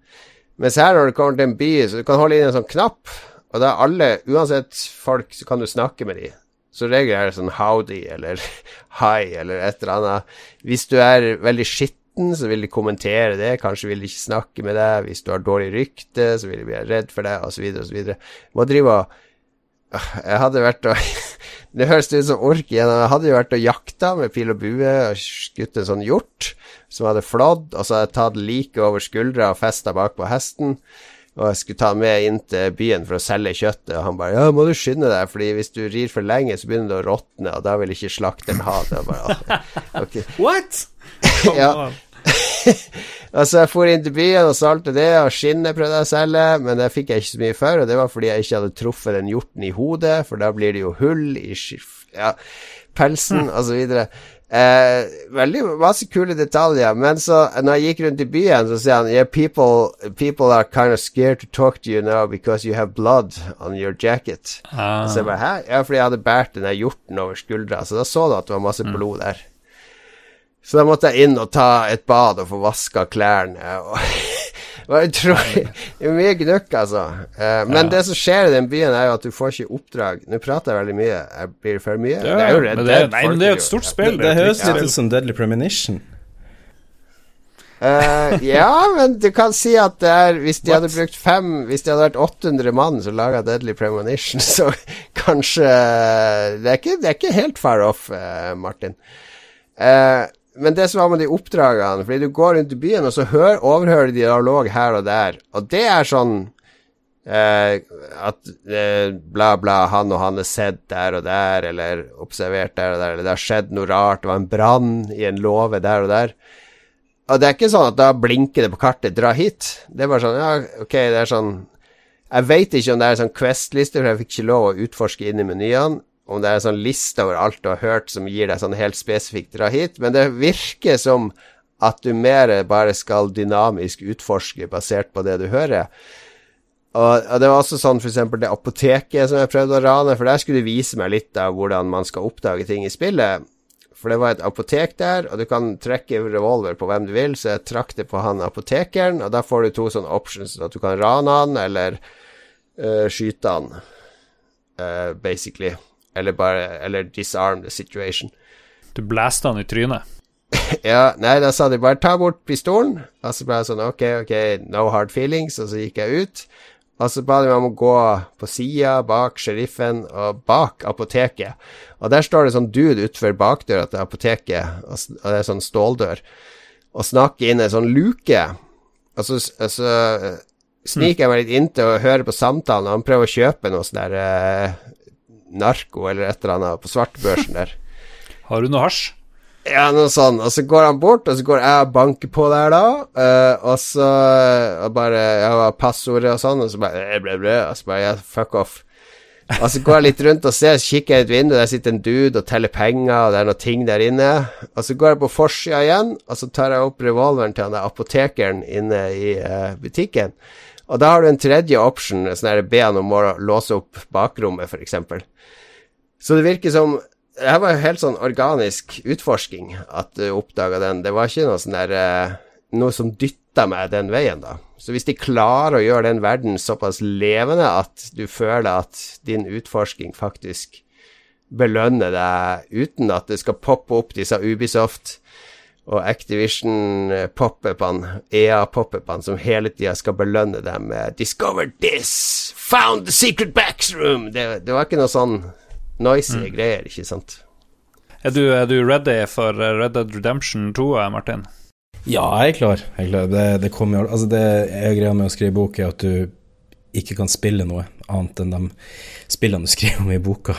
Mens her, når du kommer til en by, så du kan holde inn en sånn knapp, og da er alle, uansett folk, så kan du snakke med dem. Så regel er det sånn howdy eller hi eller et eller annet. Hvis du er veldig skitten, så vil de kommentere det. Kanskje vil de ikke snakke med deg. Hvis du har dårlig rykte, så vil de bli redd for deg, osv., osv. Må drive og Jeg hadde vært og Det høres ut som ork igjen. Jeg hadde jo vært og jakta med pil og bue og skutt en sånn hjort som hadde flådd, og så hadde jeg tatt liket over skuldra og festa bak på hesten og jeg skulle ta han med inn til byen for å selge kjøttet, og han bare 'Ja, må du skynde deg, fordi hvis du rir for lenge, så begynner det å råtne, og da vil ikke slakteren ha det.' Bare, okay. What? ja. altså, jeg for inn til byen og solgte det, og skinnet prøvde jeg å selge, men det fikk jeg ikke så mye for, og det var fordi jeg ikke hadde truffet den hjorten i hodet, for da blir det jo hull i ja, pelsen, mm. så videre. Eh, veldig masse kule detaljer. Men så, når jeg gikk rundt i byen, så sier han yeah, people, people are kind of scared to talk to you now because you have blood on your jacket. Ah. Så jeg bare, Hæ? Ja, fordi jeg hadde båret den hjorten over skuldra, så da så du at det var masse mm. blod der. Så da måtte jeg inn og ta et bad og få vaska klærne. Og Det var utrolig mye gnukk, altså. Uh, men ja. det som skjer i den byen, er jo at du får ikke oppdrag. Nå prater jeg veldig mye. Jeg blir for mye. Ja, det er jo redd, det, nei, men det er jo et stort spill. Det, det høres litt ut som Deadly Premonition. Uh, ja, men du kan si at det er Hvis de What? hadde brukt fem Hvis de hadde vært 800 mann som laga Deadly Premonition, så kanskje Det er ikke, det er ikke helt far off, uh, Martin. Uh, men det som var med de oppdragene Fordi du går rundt i byen, og så hør, overhører de dialog her og der. Og det er sånn eh, at eh, bla, bla, han og han er sett der og der, eller observert der og der, eller det har skjedd noe rart, det var en brann i en låve der og der. Og det er ikke sånn at da blinker det på kartet 'dra hit'. Det er bare sånn Ja, ok, det er sånn Jeg veit ikke om det er sånn Quest-liste, for jeg fikk ikke lov å utforske inn i menyene om det er en sånn liste over alt du har hørt som gir deg sånn helt spesifikt dra hit, men det virker som at du mer bare skal dynamisk utforske basert på det du hører. Og, og det var også sånn f.eks. det apoteket som jeg prøvde å rane, for der skulle du vise meg litt av hvordan man skal oppdage ting i spillet. For det var et apotek der, og du kan trekke revolver på hvem du vil, så jeg trakk det på han apotekeren, og da får du to sånne options, at du kan rane han eller uh, skyte han, uh, basically. Eller bare Eller disarm the situation. Du blæste han i trynet? ja, nei, da sa de bare ta bort pistolen. Og så ble jeg sånn ok, ok, no hard feelings. Og så gikk jeg ut. Og så ba de meg om å gå på sida, bak sheriffen og bak apoteket. Og der står det sånn dude utenfor bakdøra til apoteket, og det er sånn ståldør, og snakker inn en sånn luke. Og så, så eh, sniker jeg meg litt inntil og hører på samtalen, og han prøver å kjøpe noe sånn der uh, narko eller et eller annet på svartbørsen der. Har du noe hasj? Ja, noe sånn. Og så går han bort, og så går jeg og banker på der, da. Uh, og så og bare Ja, passordet og sånn, og så bare ble, ble, Og så bare Ja, fuck off. Og så går jeg litt rundt og ser, så kikker jeg ut vindu, der sitter en dude og teller penger, og det er noen ting der inne. Og så går jeg på forsida igjen, og så tar jeg opp revolveren til han der apotekeren inne i uh, butikken. Og da har du en tredje option, sånn der be han om å låse opp bakrommet, f.eks. Så det virker som Det her var jo helt sånn organisk utforsking at du oppdaga den. Det var ikke noe sånn der uh, Noe som dytta meg den veien, da. Så hvis de klarer å gjøre den verden såpass levende at du føler at din utforsking faktisk belønner deg uten at det skal poppe opp disse Ubisoft og Activision eh, pop-upene, EA pop-upene, som hele tida skal belønne dem med 'Discover this! Found the secret backsroom!' Det, det var ikke noe sånn noisy mm. greier, ikke sant? Er du, er du, ready for Red Dead Redemption 2, Martin? Ja, jeg er klar. Jeg er klar. Det, det, kommer, altså det er greia med å skrive bok, er at du ikke kan spille noe annet enn de spillene du skriver om i boka,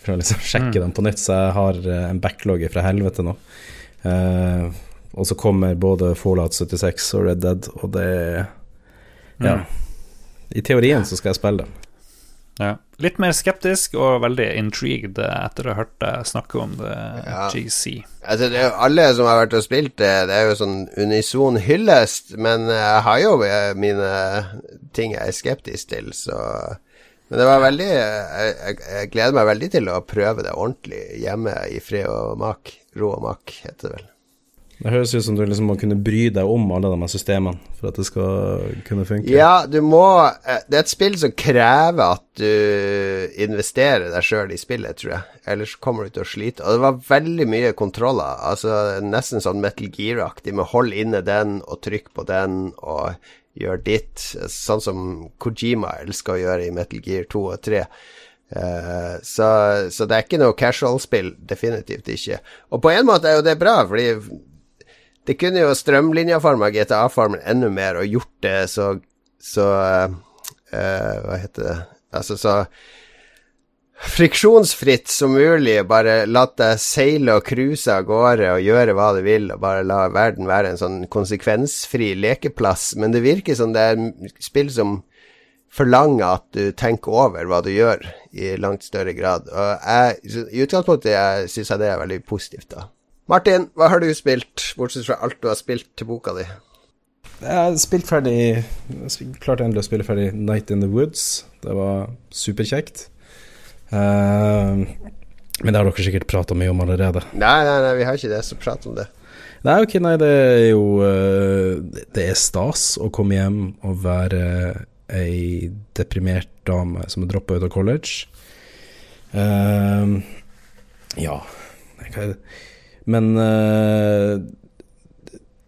for å liksom sjekke mm. dem på nytt. Så jeg har eh, en backlog fra helvete nå. Uh, og så kommer både Fallout 76 og Red Dead, og det Ja. Mm. I teorien så skal jeg spille det. Ja. Litt mer skeptisk og veldig intrigued etter å ha hørt deg snakke om det, ja. GC. Altså, det er jo alle som har vært og spilt det, det er jo sånn unison hyllest, men jeg har jo mine ting jeg er skeptisk til, så Men det var veldig jeg, jeg, jeg gleder meg veldig til å prøve det ordentlig hjemme i fred og mak. Ro og mak, heter det vel. Det høres ut som du liksom må kunne bry deg om alle de systemene for at det skal kunne funke. Ja, du må eh, Det er et spill som krever at du investerer deg sjøl i spillet, tror jeg. Ellers kommer du til å slite. Og det var veldig mye kontroller. Altså Nesten sånn Metal Gear-aktig med hold inne den og trykk på den og gjør ditt. Sånn som Kojima elsker å gjøre i Metal Gear 2 og 3. Eh, så, så, det er ikke noe casual-spill. Definitivt ikke. Og på en måte er jo det bra, fordi det kunne jo strømlinjeforma GTA-formen enda mer og gjort det så, så uh, Hva heter det Altså så friksjonsfritt som mulig. Bare la deg seile og cruise av gårde og gjøre hva du vil, og bare la verden være en sånn konsekvensfri lekeplass. Men det virker som det er spill som forlanger at du tenker over hva du gjør, i langt større grad. Og jeg, i utgangspunktet syns jeg det er veldig positivt, da. Martin, hva har du spilt, bortsett fra alt du har spilt til boka di? Jeg har spilt ferdig klarte endelig å spille ferdig Night in the Woods. Det var superkjekt. Uh, men det har dere sikkert prata mye om allerede. Nei, nei, nei, vi har ikke det, så prat om det. Nei, ok, nei, det er jo uh, Det er stas å komme hjem og være ei deprimert dame som har droppa ut av college. Uh, ja det men uh,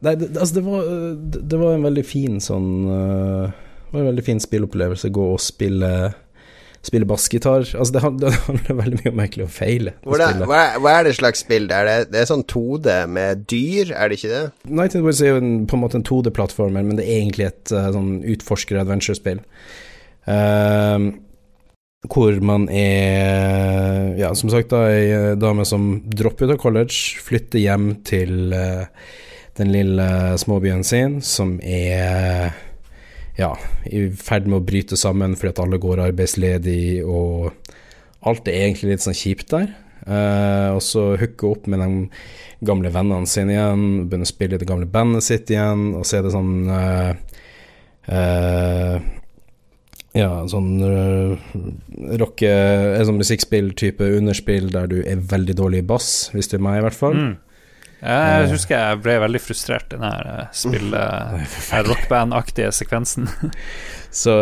Nei, det, altså det var, det var, en veldig fin sånn uh, Det var en veldig fin spillopplevelse. Gå og spille Spille bassgitar. Altså det, det, handler veldig mye om egentlig å feile. Å hva, er, hva, er det slags spill? Det er, det, det er sånn 2D med dyr, er det ikke det? Night in Woods er jo en, på en måte en 2D-plattformer, men det er egentlig et uh, sånn utforsker-adventure-spill. Uh, hvor man er, ja, som sagt, da, ei eh, dame som dropper ut av college, flytter hjem til uh, den lille småbyen sin, som er ja, i ferd med å bryte sammen fordi at alle går arbeidsledig, og alt er egentlig litt sånn kjipt der. Uh, og så hooke opp med de gamle vennene sine igjen, begynne å spille i det gamle bandet sitt igjen, og så er det sånn uh, uh, ja, sånn rocke sånn musikkspill-type underspill der du er veldig dårlig i bass, hvis det er meg, i hvert fall. Mm. Jeg husker jeg ble veldig frustrert i den her eh, spill-rockband-aktige sekvensen. så,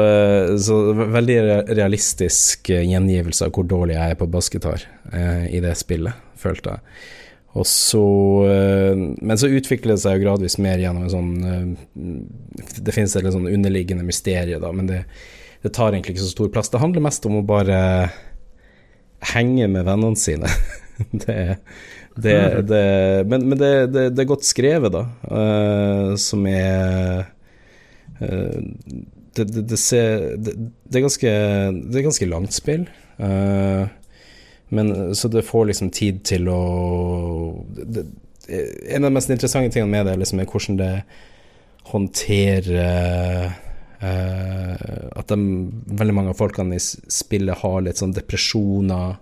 så, veldig realistisk gjengivelse av hvor dårlig jeg er på bassgitar eh, i det spillet, følte jeg. Og så Men så utvikler det seg jo gradvis mer gjennom en sånn Det finnes et litt sånn underliggende mysterium, da, men det det tar egentlig ikke så stor plass. Det handler mest om å bare henge med vennene sine. det, det, det, men, men det, det, er godt skrevet, da, uh, som er uh, det, ser, det, er ganske, det er ganske langt spill. Uh, men, så det får liksom tid til å En av de mest interessante tingene med det liksom, er hvordan det håndterer at de, veldig mange av folkene i spillet har litt sånn depresjoner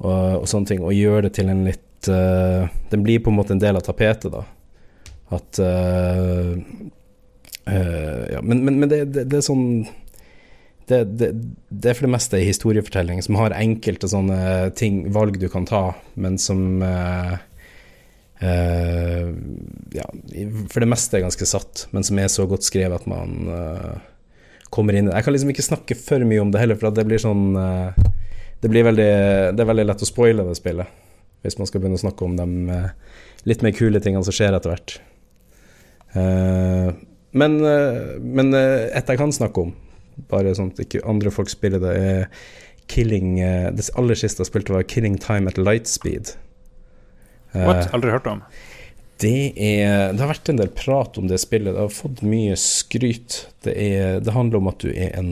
og, og sånne ting, og gjør det til en litt uh, Den blir på en måte en del av tapetet, da. At uh, Ja, men, men, men det, det, det, er sånn det, det, er for det meste historiefortelling som har enkelte sånne ting, valg du kan ta, men som Uh, ja, for det meste er ganske satt, men som er så godt skrevet at man uh, kommer inn Jeg kan liksom ikke snakke for mye om det heller, for det blir sånn uh, Det blir veldig Det er veldig lett å spoile det spillet. Hvis man skal begynne å snakke om de eh, litt mer kule tingene som skjer etter hvert. Eh, men, eh, men et jeg kan snakke om, bare sånn at ikke andre folk spiller det, er Killing Det aller siste jeg spilte, var Killing Time at Lightspeed. What? Aldri hørt om. det, er, det har vært en del prat om det spillet. Det har fått mye skryt. Det, er, det handler om at du er en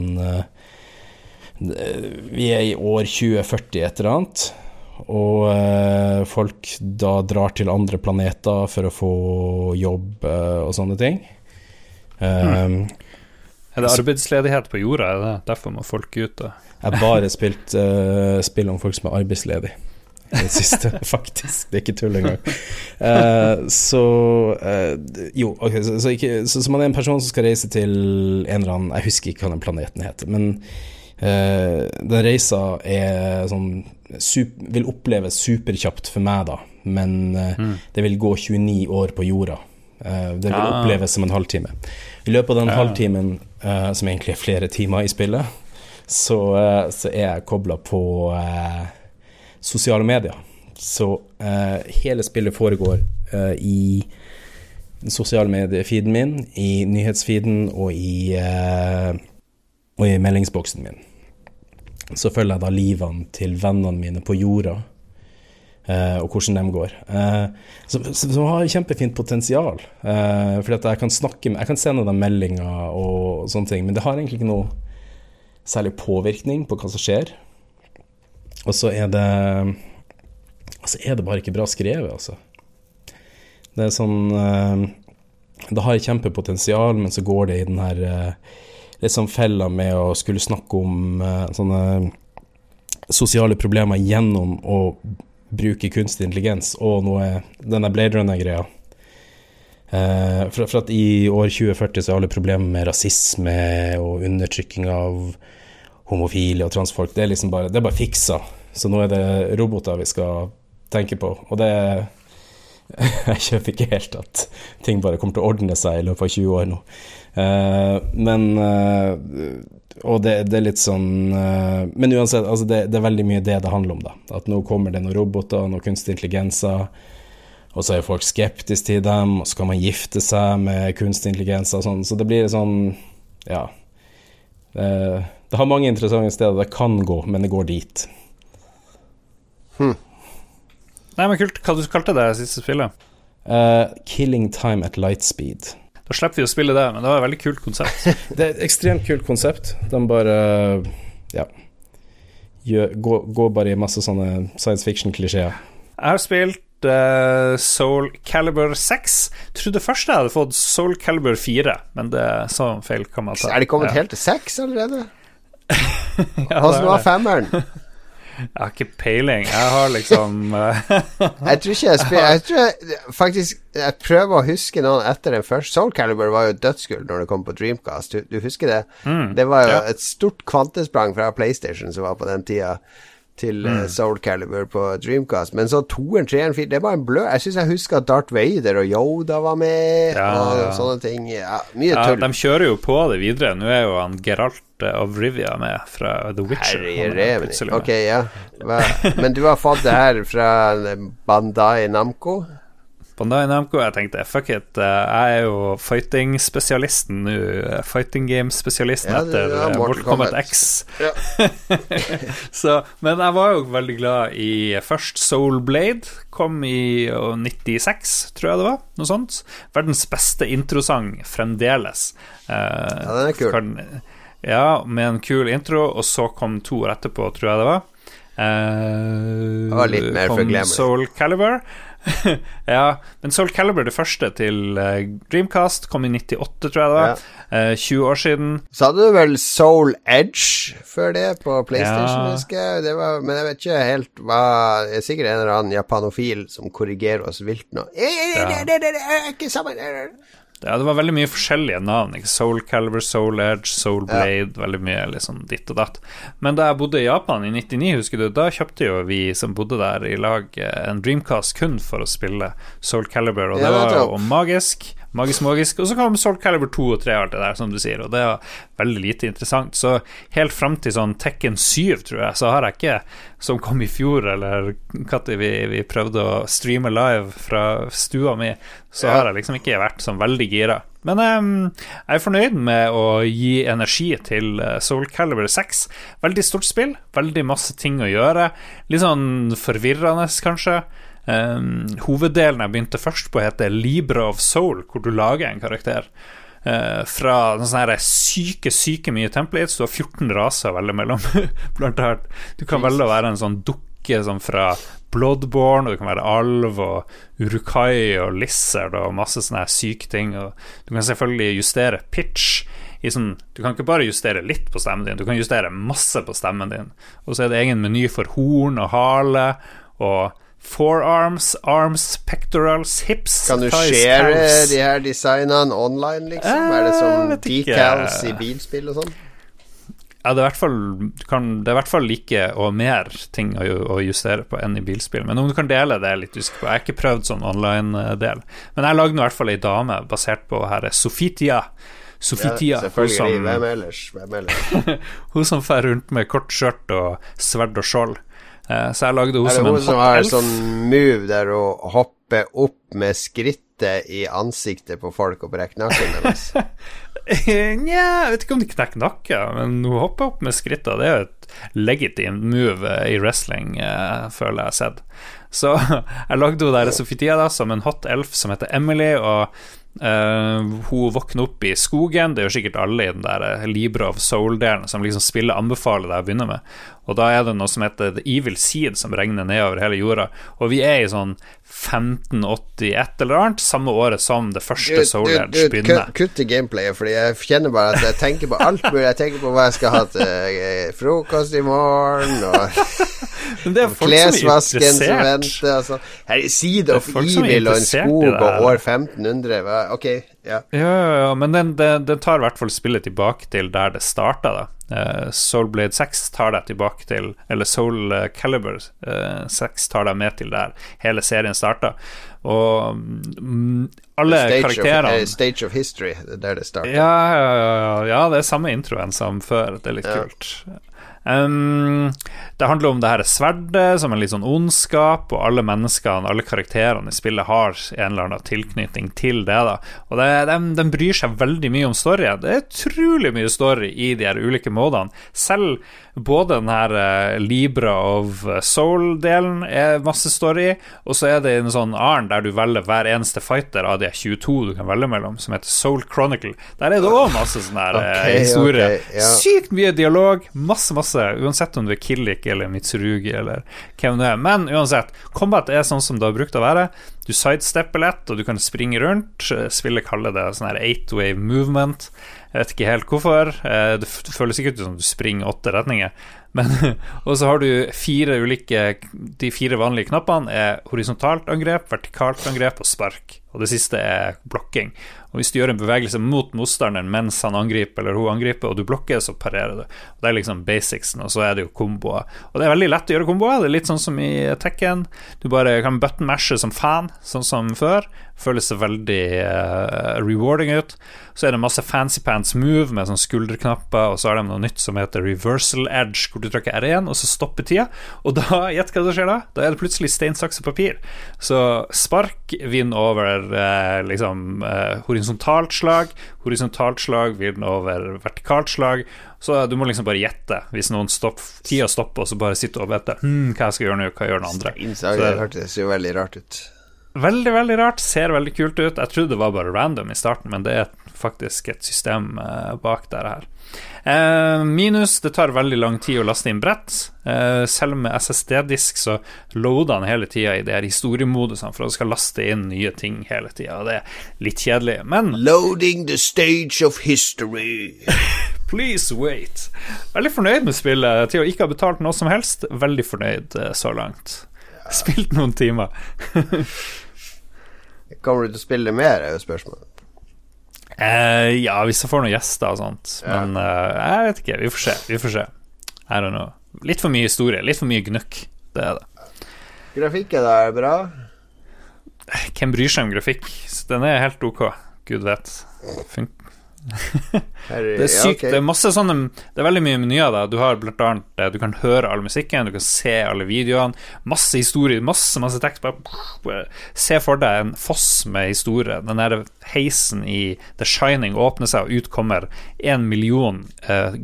Vi er i år 2040 et eller annet. Og eh, folk da drar til andre planeter for å få jobb eh, og sånne ting. Um, Er det arbeidsledighet på jorda? Er det derfor må folk ut? Da? Jeg har bare spilt eh, spill om folk som er arbeidsledige. I det siste, faktisk. Det er ikke tull engang. Eh, så eh, Jo, ok, så, så, ikke, så, så man er en person som skal reise til en eller annen Jeg husker ikke hva den planeten heter, men eh, den reisa er sånn sup, Vil oppleves superkjapt for meg, da, men mm. det vil gå 29 år på jorda. Eh, det vil Ah. oppleves som en halvtime. I løpet av den Ja. halvtimen, eh, som egentlig er flere timer i spillet, så, eh, så er jeg kobla på eh, sosiale medier. Så eh, hele spillet foregår eh, i den sosiale mediefeeden min, i nyhetsfeeden og i, eh, og i meldingsboksen min. Så følger jeg da livene til vennene mine på jorda, eh, og hvordan de går. Eh, så, så har kjempefint potensial. Eh, fordi at jeg kan snakke med Jeg kan sende dem meldinger og sånne ting, men det har egentlig ikke noe særlig påvirkning på hva som skjer. Og så er det Altså er det bare ikke bra skrevet, altså. Det er sånn eh, Det har kjempepotensial, men så går det i den her litt sånn fella med å skulle snakke om eh, sånne sosiale problemer gjennom å bruke kunstig intelligens og noe Denne Blade Runner-greia. Eh, for, for at i år 2040 så er alle problemer med rasisme og undertrykking av homofile og transfolk, det er liksom bare, det er bare fiksa. Så nå er det roboter vi skal tenke på. Og det Jeg kjøper ikke helt at ting bare kommer til å ordne seg i løpet av 20 år nå. Eh, men eh, Og det, det er litt sånn eh, Men uansett, altså det, det er veldig mye det det handler om, da. At nå kommer det noen roboter, noen kunstig intelligenser. Og så er folk skeptiske til dem, og så kan man gifte seg med kunstig intelligens og sånn. Så det blir sånn Ja. Det, det har mange interessante steder det kan gå, men det går dit. Nei, men kult. Hva du kalte det siste spillet? Uh, 'Killing Time at Lightspeed'. Da slipper vi å spille det, men det var et veldig kult konsept. Det er et ekstremt kult konsept. De bare Ja. Gjør, gå, gå bare i masse sånne science fiction-klisjeer. Jeg har spilt uh, Soul Calibur 6. Trodde først jeg hadde fått Soul Calibur 4, men det er så feil kan man ta. Er de kommet Ja. helt til 6 allerede? Ja, er var femmeren? Jeg har ikke peiling. Jeg har liksom eh, Jeg tror ikke jeg spiller Jeg tror jeg faktisk Jeg prøver å huske noen etter den første. Soul Calibur var jo dødsgull når det kom på Dreamcast. Du, du husker det? det var jo ja. et stort kvantesprang fra PlayStation som var på den tida, til mm. Soul Calibur på Dreamcast. Men så toeren, treeren, fire Det var en blø. Jeg syns jeg husker at Darth Vader og Yoda var med, Ja, og ja. sånne ting. Ja, mye ja, tull. De kjører jo på det videre. Nå er jo han Geralt eh, of Rivia med fra The Witcher. Herre er. Ok, ja. Hva? Men du har fått det her fra Bandai Namco? Bandai Namco, jeg tenkte fuck it, eh, jeg er jo fighting-spesialisten nå. eh, Fighting game-spesialisten Ja, etter er eh, Mortal Kombat Kombat. X. Ja. Så, men jeg var jo veldig glad i først Soul Blade. Kom i eh, 96, tror jeg det var. Noe sånt. Verdens beste introsang fremdeles. Ja, den er kul. Ja, med en kul intro, og så kom to år etterpå, tror jeg det var. Uh, Det var litt mer kom. Soul Calibur. Ja, men Soul Calibur, det første til eh, Dreamcast, kom i 98, tror jeg det var. Eh, 20 år siden. Så hadde du vel Soul Edge før det på PlayStation, Ja. husker jeg. Det var, men jeg vet ikke helt hva Det er sikkert en eller annen japanofil som korrigerer oss vilt nå. Eh, eh, Ja. det- er Ikke sammen eh, Ja, det var veldig mye forskjellige navn. Ikke? Soul Calibur, Soul Edge, Soul Blade. Veldig mye liksom ditt og datt. Men da jeg bodde i Japan i 99, husker du, da kjøpte jo vi som bodde der i lag, eh, en Dreamcast kun for å spille Soul Calibur, og Ja, det var jo magisk. Magisk, magisk. Og så kom Soul Calibur 2 og 3 og alt det der, som du sier, og det var veldig lite interessant. Så helt fram til sånn Tekken 7, tror jeg, så har jeg ikke, som kom i fjor, eller når vi, vi prøvde å streame live fra stua mi, så har jeg liksom ikke vært sånn veldig gira. Men um, jeg er fornøyd med å gi energi til eh, Soul Calibur 6. Veldig stort spill, veldig masse ting å gjøre. Litt sånn forvirrende, kanskje. Um, hoveddelen jeg begynte først på, heter Libra of Soul, hvor du lager en karakter. Uh, fra sånne syke, syke mye templates. Du har 14 raser å velge mellom. Blant annet. Du kan velge å være en sånn dukke sånn fra Bloodborne, og du kan være alv og urukai og lizard og masse sånne syke ting. Og du kan selvfølgelig justere pitch. Sånn, du kan ikke bare justere litt på stemmen din, du kan justere masse på stemmen din. Og så er det egen meny for horn og hale og forearms, arms, pectorals, hips Kan du share de her designene online, liksom? Eh, er det som decals i bilspill og sånn? Ja, det er, fall, kan, det i hvert fall like og mer ting å, å, justere på enn i bilspill. Men om du kan dele det, er litt usikker på. Jeg har ikke prøvd sånn online-del. Men jeg lagde i hvert fall ei dame basert på her Sofitia. Sofitia. Ja, selvfølgelig. Som, Hvem ellers? Hvem ellers? hun som fer rundt med kort skjørt og sverd og skjold. Eh, så jeg lagde henne som en hot elf. Er det hun som har sånn move der hun hopper opp med skrittet i ansiktet på folk og brekker nakken deres? Nja, jeg vet ikke om de knekker nakken, men hun hopper opp med skrittet. Det er jo et legitimt move i wrestling, eh, føler jeg har sett. Så jeg lagde henne der Sofitia da, som en hot elf som heter Emily, og Uh, hun våkner opp i skogen. Det gjør sikkert alle i den der uh, Libra of Soul-delen, som liksom spillet anbefaler deg å begynne med. Og da er det noe som heter The Evil Seed, som regner nedover hele jorda. Og vi er i sånn 1581 eller annet, samme året som det første Soul Edge begynner. Kutt i gameplayet, fordi jeg kjenner bare at jeg tenker på alt mulig. Jeg tenker på hva jeg skal ha til uh, frokost i morgen, og klesvasken som venter. Altså. Her er Seed of Evil og en skog og år 1500. Hva? Ok, ja. Ja, ja, ja. men den, den, den tar i hvert fall spillet tilbake til der det starta, da. Uh, Soulblade 6 tar deg tilbake til Eller Soul Caliber uh, 6 tar deg med til der hele serien starta. Og um, alle stage karakterene of, uh, Stage of History, der det starta. Ja, ja, ja, ja, det er samme introen som før. Det er litt kult. Um, det handler om det her sverdet som en litt sånn ondskap, og alle menneskene, alle karakterene i spillet har en eller annen tilknytning til det. da Og den de, de, bryr seg veldig mye om storyen. Det er utrolig mye story i de her ulike modene. Selv både den her uh, Libra of Soul-delen er masse story, og så er det en sånn annen der du velger hver eneste fighter av de 22 du kan velge mellom, som heter Soul Chronicle. Der er det òg masse sånn her uh, okay, historie. Okay, ja. Sykt mye dialog, masse, masse uansett om du er Killik eller Mitsurugi eller hvem du er. Men uansett, combat er sånn som det har brukt å være. Du sidestepper lett, og du kan springe rundt. Spillet kaller det sånn her eight wave movement. Jeg vet ikke helt hvorfor. Eh, det føles ikke ut som du springer åtte retninger. Men, og så har du fire ulike De fire vanlige knappene er horisontalt angrep, vertikalt angrep og spark. Og det siste er blokking. Og Hvis du gjør en bevegelse mot motstanderen mens han angriper eller hun angriper, og du blokker, så parerer du. Og Det er liksom basicsen, og så er det jo komboer. Og det er veldig lett å gjøre komboer. Det er litt sånn som i Tekken. Du bare kan button mashe som fan, sånn som før. Føles veldig uh, rewarding ut. Så er det masse fancy pants move med sånn skulderknapper, og så har de noe nytt som heter reversal edge, hvor du trykker R1, og så stopper tida. Og da, gjett hva som skjer da? Da er det plutselig stein, saks og papir. Så spark vinner over uh, liksom uh, horisontalt slag, horisontalt slag vil den over vertikalt slag. Så du må liksom bare gjette hvis noen stopp, tida stopper, og så bare sitter og vet hm, hva jeg skal gjøre nå, hva gjør den andre. Steinsager, det hørtes jo veldig rart ut. Veldig, veldig rart. Ser veldig kult ut. Jeg trodde det var bare random i starten, men det er faktisk et system uh, bak dette her. Uh, minus det tar veldig lang tid å laste inn brett. Uh, selv med SSD-disk så loader han hele tida i de her historiemodusene for at det skal laste inn nye ting hele tida. Det er litt kjedelig, men Loading the stage of history. Please wait. Veldig fornøyd med spillet. Til å ikke ha betalt noe som helst, veldig fornøyd så langt. Spilt noen timer. Kommer du til å spille mer, er jo spørsmålet. Eh, ja, hvis jeg får noen gjester og sånt. Ja. Men eh, jeg vet ikke. Vi får se. Vi får se. I don't know. Litt for mye historie. Litt for mye gnukk. Det er det. Grafikken da er bra? Hvem bryr seg om grafikk? Den er helt ok. gud vet. Fun Herre, Det er sykt. Det er masse sånne Det er veldig mye menyer. da Du har blant annet Du kan høre all musikken, du kan se alle videoene. Masse historier, masse masse tekst. Bare, Se for deg en foss med historie. Den der heisen i The Shining åpner seg, og ut kommer en million eh,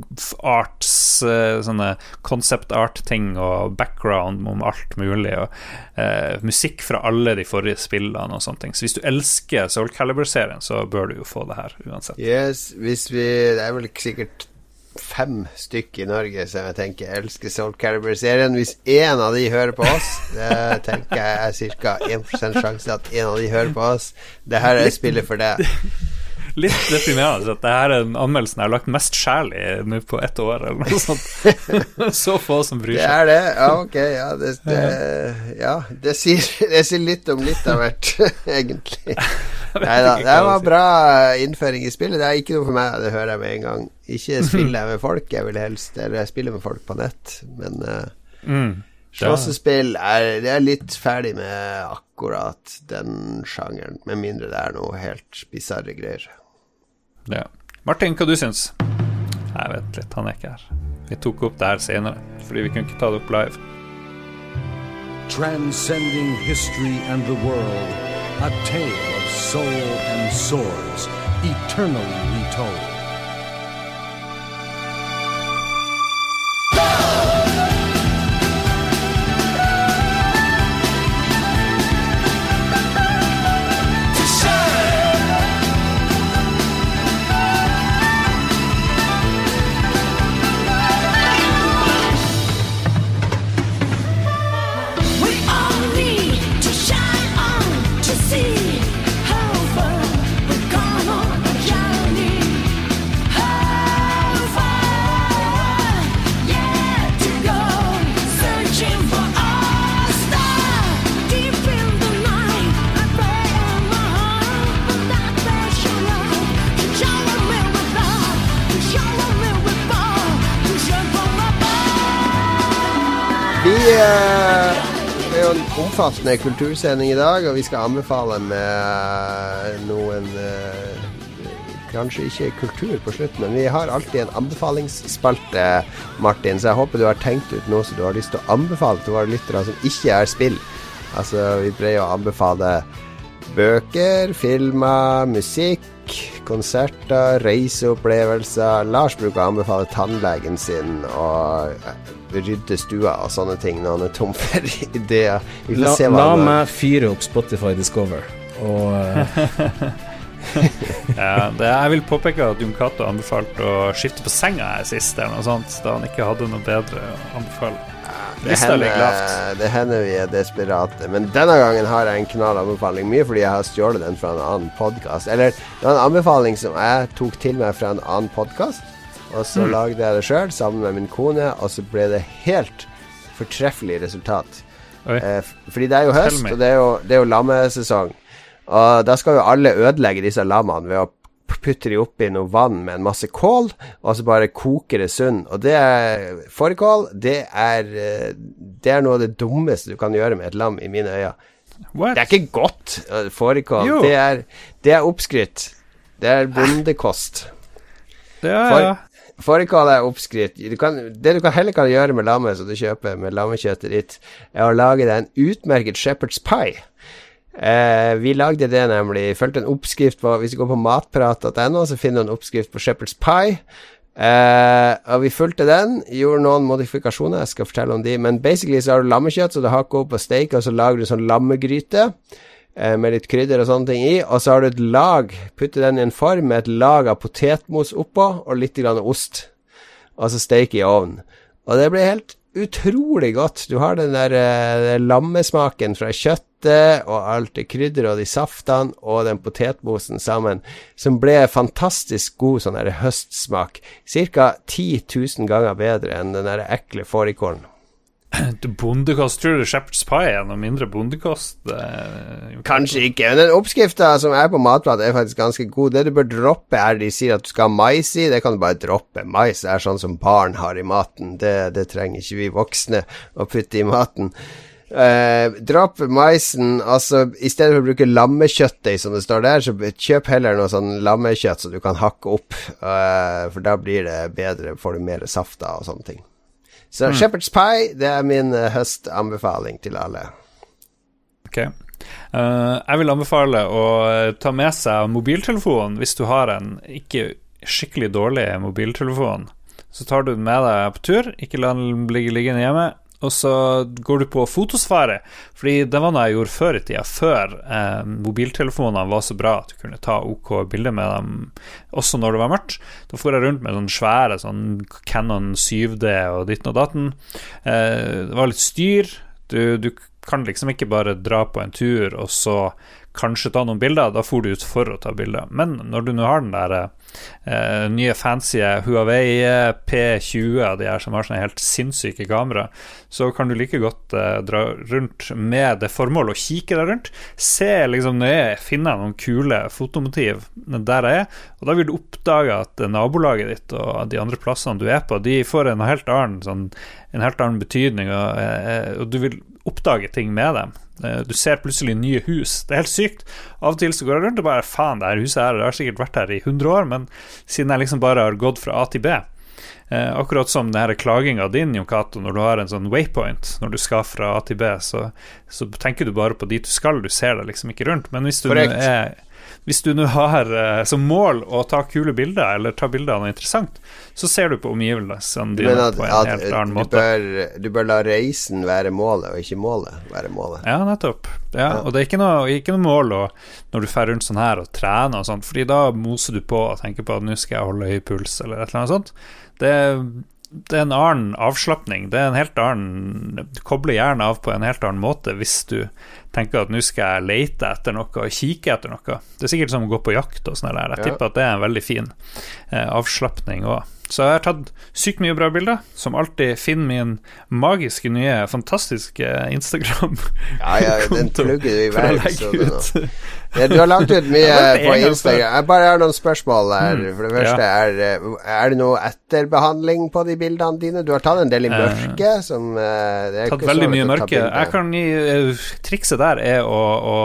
arts eh, Sånne concept art-ting og background om alt mulig. Og eh, musikk fra alle de forrige spillene og sånne ting. Så hvis du elsker Soul Calibur-serien, så bør du jo få det her uansett. Yes, hvis vi Det er vel sikkert fem stykk i Norge som jeg tenker elsker Soul Calibur-serien. Hvis én av de hører på oss, det tenker jeg er ca. 1 sjanse at en av de hører på oss. Det her er spillet for deg. Litt deprimerende at det her er den anmeldelsen jeg har lagt mest sjel i nå på ett år, eller noe sånt. Så få som bryr Det seg. er det. Ja, ok. Ja, det, det, ja, det, sier, det sier litt om litt av hvert, egentlig. Nei da. Det var bra innføring i spillet. Det er ikke noe for meg, det hører jeg med en gang. Ikke spiller jeg med folk, jeg vil helst Eller jeg spiller med folk på nett, men uh, Mm. Slåssespill er Det er litt ferdig med akkurat den sjangeren, med mindre det er noe helt bisarre greier. Ja. Martin, hva du syns? Jeg vet litt, han er ikke her. Vi tok opp det her senere, fordi vi kunne ikke ta det opp live. transcending history and the world, a tale of soul and swords, eternally retold. Omfattende kultursending i dag, og vi skal anbefale med noen eh, Kanskje ikke kultur på slutten, men vi har alltid en anbefalingsspalte, Martin. Så jeg håper du har tenkt ut noe som du har lyst til å anbefale til våre lyttere som ikke er spill. Altså, vi pleier å anbefale bøker, filmer, musikk, konserter, reiseopplevelser. Lars bruker å anbefale tannlegen sin og rydde stua og sånne ting når han er tom for ideer. Vi får La, se hva la han La meg fyre opp Spotify Discover. Og uh... Ja, det, jeg vil påpeke at Jon Cato anbefalte å skifte på senga her sist, eller noe sånt, da han ikke hadde noe bedre å anbefale. Det hender, det hender vi er desperate. Men denne gangen har jeg en knall anbefaling. Mye fordi jeg har stjålet den fra en annen podkast. Eller det var en anbefaling som jeg tok til meg fra en annen podkast. Og Mm. så lagde jeg det sjøl sammen med min kone, og så ble det helt fortreffelig resultat. Eh, fordi det er jo høst, og det er jo, det er jo lammesesong. Og da skal jo alle ødelegge disse lammene ved å putte de oppi noe vann med en masse kål, og så bare koke det sunn. Og det er Fårikål, det eh, Det er noe av det dummeste du kan gjøre med et lam, i mine øyne. What? Det er ikke godt, eh, fårikål. Det er, det er oppskrytt. Det er bondekost. Ja, ja. Fårikål er kan, det du kan heller kan gjøre med lammet som du kjøper med lammekjøttet ditt, er å lage deg en utmerket shepherd's pie. Eh, vi lagde det nemlig. Fulgte en oppskrift på Hvis du går på matprat.no, så finner du en oppskrift på shepherd's pie. Eh, og vi fulgte den, gjorde noen modifikasjoner, jeg skal fortelle om de. Men basically så har du lammekjøtt, så du hakker opp og steker, og så lager du sånn lammegryte med litt krydder og sånne ting i. Og så har du et lag, putter den i en form med et lag av potetmos oppå, og litt grann ost. Og så steike i ovnen. Og det blir helt utrolig godt. Du har den der eh, lammesmaken fra kjøttet og alt det krydderet og de saftene og den potetmosen sammen, som ble fantastisk god sånn der høstsmak. Ca. 10 000 ganger bedre enn den der ekle fårikålen. Bondekost, tror du Shepherd's Pie er noe mindre bondekost? Kanskje ikke, men den oppskrifta som er på Matprat, er faktisk ganske god. Det du bør droppe, er de sier at du skal ha mais i. Det kan du bare droppe. Mais er sånn som barn har i maten. Det, det trenger ikke vi voksne å putte i maten. Eh, dropp maisen. Altså, i stedet for å bruke lammekjøttdeig, som det står der, så kjøp heller noe sånn lammekjøtt som du kan hakke opp. eh, for da blir det bedre, får du mer safta og sånne ting. Så Shepherd's pie, det er min eh, høstanbefaling til alle. Ok. Uh, jeg vil anbefale å eh, ta med seg mobiltelefonen hvis du har en ikke skikkelig dårlig mobiltelefon. Så tar du den med deg på tur, ikke la den ligge liggende hjemme. Og så går du på fotosfære, fordi det var noe jeg gjorde før i tida, før eh, mobiltelefonene var så bra at du kunne ta OK bilder med dem også når det var mørkt. Da for jeg rundt med sånne svære sånn Canon 7D og ditten og datten. Eh, det var litt styr. Du, du kan liksom ikke bare dra på en tur og så kanskje ta noen bilder. Da for du ut for å ta bilder. Men når du nå har den der eh, nye fancy Huawei P20, av de her som har sånne helt sinnssyke kamera, så kan du like godt eh, dra rundt med det formål å kikke deg rundt. Se liksom nøye, finne noen kule fotomotiv der jeg er. Og da vil du oppdage at nabolaget ditt og de andre plassene du er på, de får en helt annen, sånn, en helt annen betydning, og, eh, og du vil oppdage ting med dem. Eh, Du ser plutselig nye hus. Det er helt sykt. Av og til så går jeg rundt og bare Faen, det her huset her det har sikkert vært her i 100 år, men siden jeg liksom bare har gått fra A til B eh, Akkurat som denne klaginga din, Jon Cato, når du har en sånn waypoint når du skal fra A til B, så, så tenker du bare på dit du skal, du ser deg liksom ikke rundt. Men hvis du Korrekt. er hvis du nå har eh, som mål å ta kule bilder, eller ta bilder av noe interessant, så ser du på omgivelsene dine på en at helt annen du, måte. bør, du bør la reisen være målet, og ikke målet være målet. Ja, nettopp. Ja, og det er ikke noe, ikke noe mål å, når du fer rundt sånn her og trener og sånt, Fordi da moser du på og tenker på at nå skal jeg holde høy puls, eller et eller annet sånt. Det, det er en annen avslapning. Det er en helt annen Du kobler hjernen av på en helt annen måte hvis du tenker at nå skal jeg lete etter noe og kikke etter noe. Det er sikkert som å gå på jakt og sånn. Jeg Ja. tipper at det er en veldig fin eh, avslapning òg. Så jeg har tatt sykt mye bra bilder. Som alltid, finn min magiske nye, fantastiske Instagram. Ja, ja, den plugger du i hver legge episode nå. Ja, du har lagt ut mye på Instagram. Jeg bare har noen spørsmål her. Mm, For det første, er, eh, er det noe etterbehandling på de bildene dine? Du har tatt en del i mørket. mørke, som eh, det er Tatt ikke veldig mye mørke. Jeg kan gi, eh, Trikset der er å, å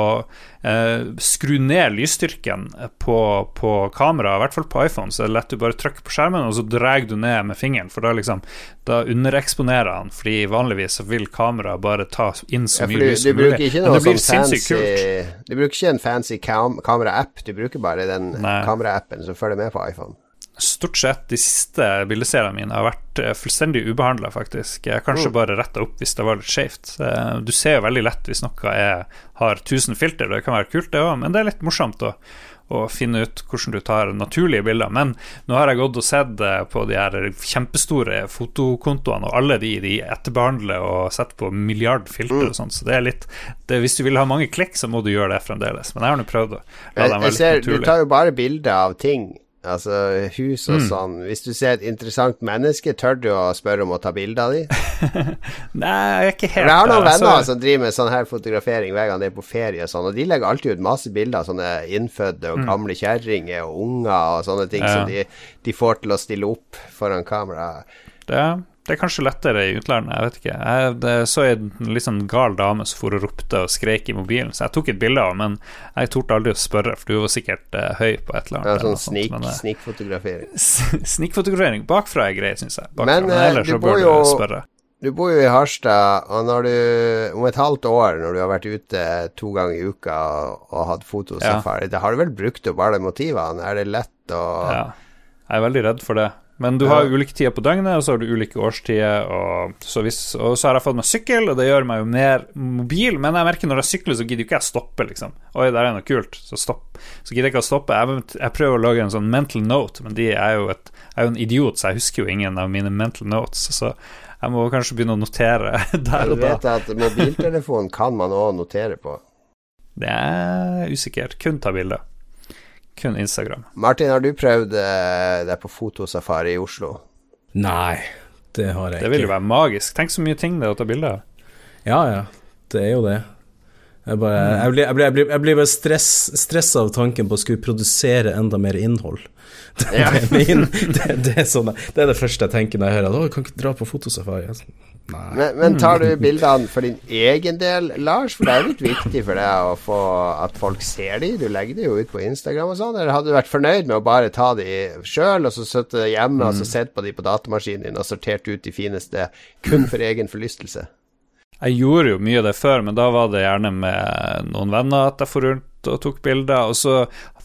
Uh, skru ned lysstyrken på, på kameraet, i hvert fall på iPhone, så er det lett du bare trykker på skjermen, og så drar du ned med fingeren, for da liksom Da undereksponerer han, fordi vanligvis så vil kameraet bare ta inn så Ja, mye du, lys du som mulig. Men det blir sånn sinnssykt kult. Du bruker ikke en fancy kam kamera-app, du bruker bare den kameraappen som følger med på iPhone. Stort sett de siste bildeseriene mine har vært eh, fullstendig ubehandla, faktisk. Kanskje Mm. bare retta opp hvis det var litt skjevt. Eh, Du ser jo veldig lett hvis noe er, har 1000 filter, det kan være kult, det òg, men det er litt morsomt å, å finne ut hvordan du tar naturlige bilder. Men nå har jeg gått og sett eh, på de her kjempestore fotokontoene, og alle de de etterbehandler og setter på milliard filter og sånn, så det er litt det, Hvis du vil ha mange klikk, så må du gjøre det fremdeles. Men jeg har nå prøvd å la dem være litt naturlige. du tar jo bare bilder av ting, altså hus Mm. og sånn. Hvis du ser et interessant menneske, tør du å spørre om å ta bilde av dem? Nei, jeg er ikke helt jeg har noen venner altså. som driver med sånn her fotografering hver gang de er på ferie og sånn, og de legger alltid ut masse bilder av sånne innfødte og gamle kjerringer og unger og sånne ting Mm. Ja. som de, de får til å stille opp foran kamera. Det, det er kanskje lettere i utlandet, jeg vet ikke. Jeg det, så en litt sånn gal dame som for og ropte og skrek i mobilen, så jeg tok et bilde av henne, men jeg torde aldri å spørre, for du var sikkert uh, høy på et eller annet. Ja, sånn snik, eh, snikfotografering. Snikfotografering bakfra er greit, syns jeg. Bakfra, Men, men, eh, ellers så bør jo- du spørre. Du bor jo i Harstad, og når du om et halvt år, når du har vært ute to ganger i uka og, og hatt fotosafari, da har du vel brukt opp alle motivene? Er det lett å Ja. Jeg er veldig redd for det. Men du har ulike tider på døgnet, og så har du ulike årstider. Og så, hvis, og så har jeg fått meg sykkel, og det gjør meg jo mer mobil. Men jeg merker når jeg sykler, så gidder jo ikke jeg stoppe, liksom. Oi, der er noe kult, så stopp. Så gidder jeg ikke å stoppe. Jeg, jeg prøver å lage en sånn mental note, men de er jo, et, jeg er jo en idiot, så jeg husker jo ingen av mine mental notes. Så jeg må kanskje begynne å notere der Du og da. vet at mobiltelefonen kan man òg notere på. Det er usikkert. Kun ta bilder. Kun Instagram. Martin, har du prøvd eh, deg på fotosafari i Oslo? Nei, det har jeg ikke. Det vil jo være magisk. Tenk så mye ting det er å ta bilder av. Ja, ja, det er jo det. Jeg, bare, jeg blir, jeg blir, jeg blir, jeg blir bare stress, stressa av tanken på å skulle produsere enda mer innhold. Det, er min, det, det, er sånn, det er det første jeg tenker når jeg hører at å, kan ikke dra på fotosafari. Men, men tar du bildene for din egen del, Lars? For det er jo litt viktig for deg å få at folk ser de. Du legger de jo ut på Instagram og sånn. Eller hadde du vært fornøyd med å bare ta de sjøl, og så sitte hjemme og så sett på de på datamaskinen din og sortert ut de fineste kun for egen forlystelse? Jeg gjorde jo mye av det før, men da var det gjerne med noen venner at jeg for rundt og tok bilder, og så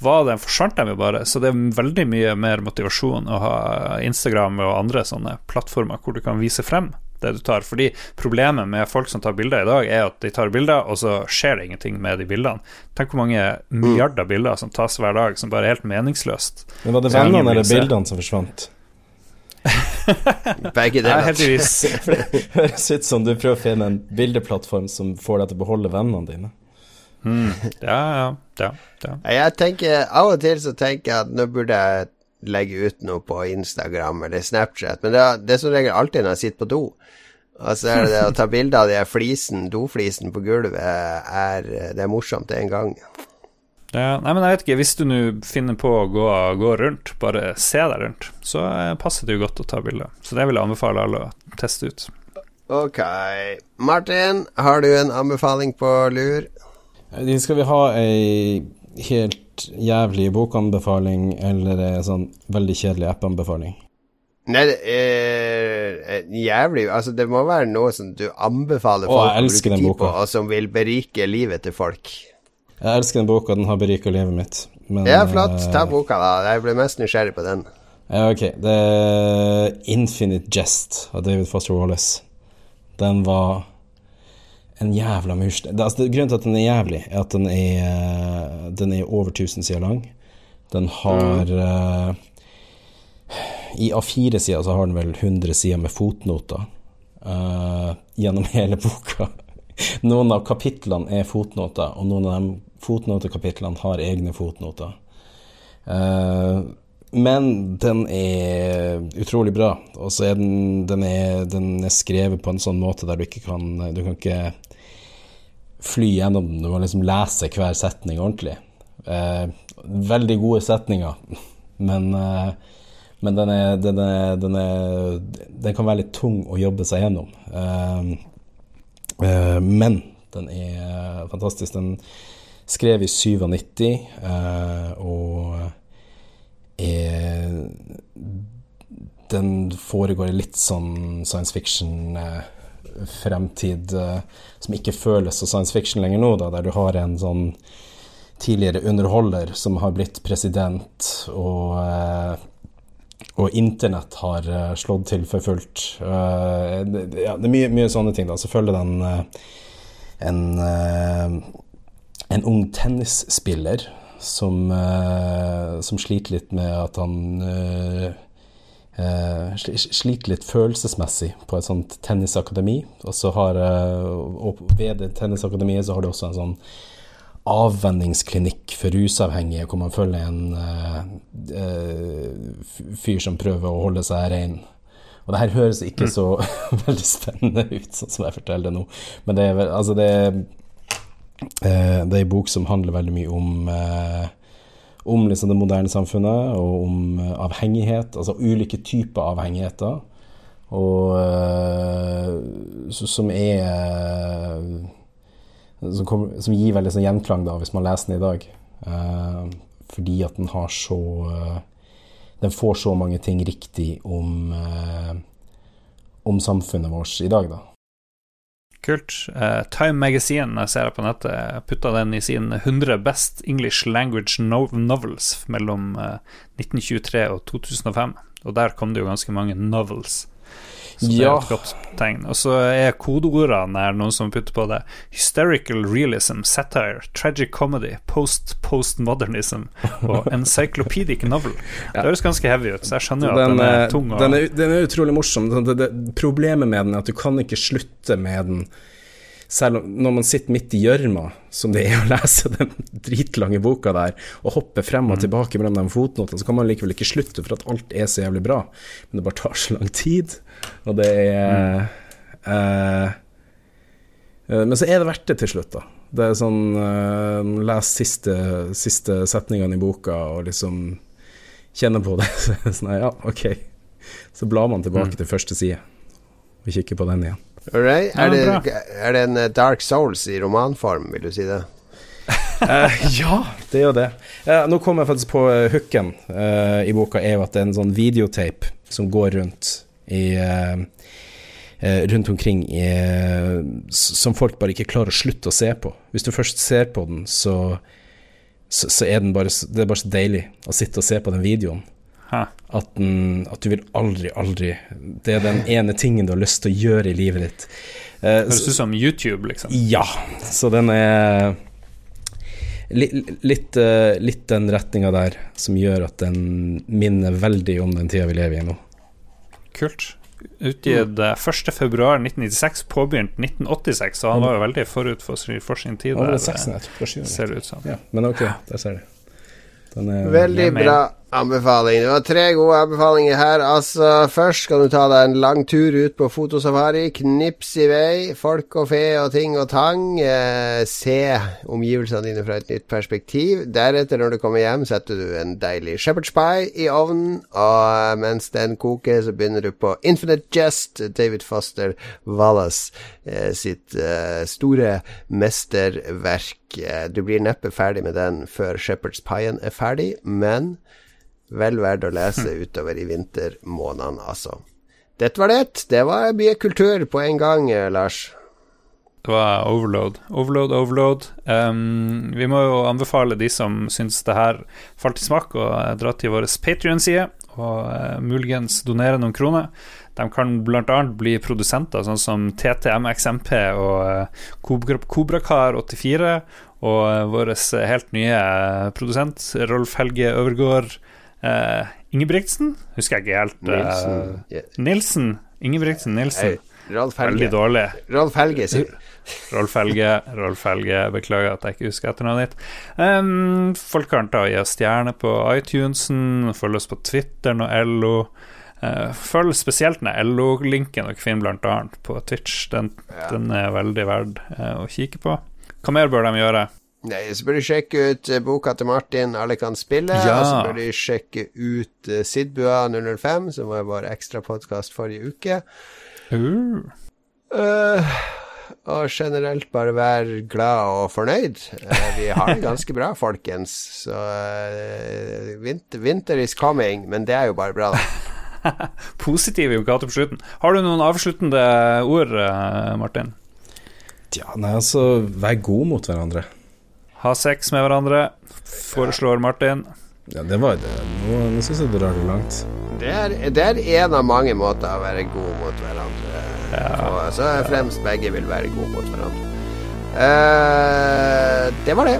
var det, forsvant de jo bare. Så det er veldig mye mer motivasjon å ha Instagram og andre sånne plattformer hvor du kan vise frem det du tar. Fordi problemet med folk som tar bilder i dag, er at de tar bilder, og så skjer det ingenting med de bildene. Tenk hvor mange milliarder bilder som tas hver dag, som bare er helt meningsløst. Men var det vennene eller bildene som forsvant? Begge Ja, deler. det Høres ut som du prøver å finne en bildeplattform som får deg til å beholde vennene dine. Ja, ja, ja. ja. Ja, Jeg tenker Av og til så tenker jeg at nå burde jeg legge ut noe på Instagram eller Snapchat, men det er, det er som regel alltid når jeg sitter på do. Og så er det det å ta bilde av de her flisen, doflisen på gulvet, er, det er morsomt en gang. Ja, nei, men jeg vet ikke, Hvis du nå finner på å gå, gå rundt, bare se deg rundt, så eh, passer det jo godt å ta bilder. Så det vil jeg anbefale alle å teste ut. Ok. Martin, har du en anbefaling på lur? Eh, Skal vi ha ei helt jævlig bokanbefaling eller ei sånn veldig kjedelig appanbefaling? Nei, det er eh, jævlig Altså, det må være noe som du anbefaler Å, folk å den bruke tid på, og som vil berike livet til folk. Jeg elsker den boka, den har berika livet mitt. Men, Ja, flott. eh, Ta boka, da. Jeg ble mest nysgjerrig på den. Ja, ok. Det er Infinite Jest av David Foster Wallace. Den var en jævla murstein. Altså, grunnen til at den er jævlig, er at den er, den er over 1000 sider lang. Den har eh, I A4-sida så har den vel 100 sider med fotnoter uh, gjennom hele boka. Noen av kapitlene er fotnoter, og noen av de fotnotekapitlene har egne fotnoter. Uh, men den er utrolig bra. Og så er den, den, er, den er skrevet på en sånn måte der du ikke kan Du kan ikke fly gjennom den. Du må liksom lese hver setning ordentlig. Eh, veldig gode setninger, men, eh, men den, er, den, er, den, er, den kan være litt tung å jobbe seg gjennom. Uh, uh, men den er fantastisk. Den skrev i 97, uh, og er Den foregår i litt sånn science fiction-fremtid eh, som ikke føles så science fiction lenger nå, da, der du har en sånn tidligere underholder som har blitt president, og, eh, og internett har eh, slått til for fullt. Eh, ja, det er mye, mye sånne ting. da. Selvfølgelig den eh, en, en ung tennisspiller som, som sliter litt med at han sliter litt følelsesmessig på et sånt tennisakademi. Og så har og ved det tennisakademiet så har de også en sånn avvenningsklinikk for rusavhengige, hvor man følger en uh, fyr som prøver å holde seg rein. Og det her høres ikke så veldig spennende ut, sånn som jeg forteller det nå. Men det er, altså det er uh, Det er en bok som handler veldig mye om uh, om liksom det moderne samfunnet, og om avhengighet, altså ulike typer avhengigheter. Og så- som er som, kommer, som gir veldig sånn gjenklang da, hvis man leser den i dag. Eh, fordi at den har så eh, Den får så mange ting riktig om, eh, om samfunnet vårt i dag, da. Kult. Time Magazine jeg ser jeg på nettet, putta den i sin 100 Best English Language Novels mellom eh, 1923 og 2005. Og der kom det jo ganske mange novels. Så det er et godt tegn. Og så er kodeordene her noen som putter på det. Hysterical realism, satire, tragic comedy, post-postmodernism og encyclopedic novel. Det høres ganske heavy ut, så jeg skjønner jo at den, er tung. Og, den, er, den er utrolig morsom. Det, det, problemet med den er at du kan ikke slutte med den selv om når man sitter midt i gjørma, som det er å lese den dritlange boka der, og hoppe frem og tilbake mellom de fotnotene, så kan man likevel ikke slutte, for at alt er så jævlig bra. Men det bare tar så lang tid, og det er mm. eh, Men så er det verdt det til slutt, da. Det er sånn uh, Les siste, siste setningene i boka og liksom kjenne på det. Så det sånn, ja, ok. Så blar man tilbake til første side og kikker på den igjen. Alright. Ja, Er, det, er det en eh, Dark Souls i romanform, vil du si det? uh, ja, det er jo det. Uh, nå kom jeg faktisk på uh, hooken eh, i boka, er jo at det er en sånn videotape som går rundt i Rundt omkring i, som folk bare ikke klarer å slutte å se på. Hvis du først ser på den, så, så, så er den bare Det er bare så deilig å sitte og se på den videoen. Hæ. At, den, at du vil aldri, aldri Det er den ene tingen du har lyst til å gjøre i livet ditt. Eh, Høres ut som YouTube, liksom. ja, så den er litt, litt, eh, litt den retninga der som gjør at den minner veldig om den tida vi lever i nå. Kult. Utgitt eh, 1.2.1996, påbegynt 1986, så han var jo veldig forut for, sin- for sin tid. Der, det eh, ser det ut som. Ja, men ok, der ser du. Veldig bra anbefaling. Det var tre gode anbefalinger her. Altså, Først skal du ta deg en lang tur ut på fotosafari. Knips i vei. Folk og fe og ting og tang. Eh, se omgivelsene dine fra et nytt perspektiv. Deretter, når du kommer hjem, setter du en deilig shepherd's pie i ovnen. Og mens den koker, så begynner du på Infinite Jest, David Foster Wallace eh, sitt eh, store mesterverk. Eh, Du blir neppe ferdig med den før Shepherd's Pien er ferdig, men vel verdt å lese utover i vintermånedene, altså. Dette var det. Det var mye kultur på en gang, eh, Lars. Det var overload. Overload, overload. Um, vi må jo anbefale de som syns det her falt i smak, å eh, dra til vår Patrion-side og uh, muligens donere noen kroner. De kan bl.a. bli produsenter, sånn som TTMXMP og uh, Kobrakar84, og uh, vår helt nye produsent Rolf Helge Øvergård uh, Ingebrigtsen, husker jeg ikke helt. Uh, Nilsen. Yeah. Nilsen. Ingebrigtsen Nilsen. Nei, Rolf Veldig Helge. dårlig. Rolf Helge, sier. Rolf Helge, Rolf Helge, beklager at jeg ikke husker etternavnet ditt. Um, folk kan ta og gi stjerne på iTunesen, følg oss på Twitter og LO. Uh, følg spesielt den LO-linken dere finner annet på Twitch. Den, den er veldig verd uh, å kikke på. Hva mer bør de gjøre? Nei, så bør de sjekke ut eh, boka til Martin, Alle kan spille. Ja. Og så bør de sjekke ut uh, Sidbua 005, som var vår ekstrapodkast forrige uke. Uh, Uh, og generelt bare være glad og fornøyd. Uh, vi har det ganske bra, folkens. Så eh, winter, winter is coming, men det er jo bare bra, da. positiv Yokate på slutten. Har du noen avsluttende ord, Martin? Ja, nei, altså, vær god mot hverandre. Ha sex med hverandre, foreslår Martin. Ja, det var det. Nå, nå syns jeg du drar det langt. Det er, det er en av mange måter å være god mot hverandre på. Så fremst begge vil være gode mot hverandre. Uh, det var det.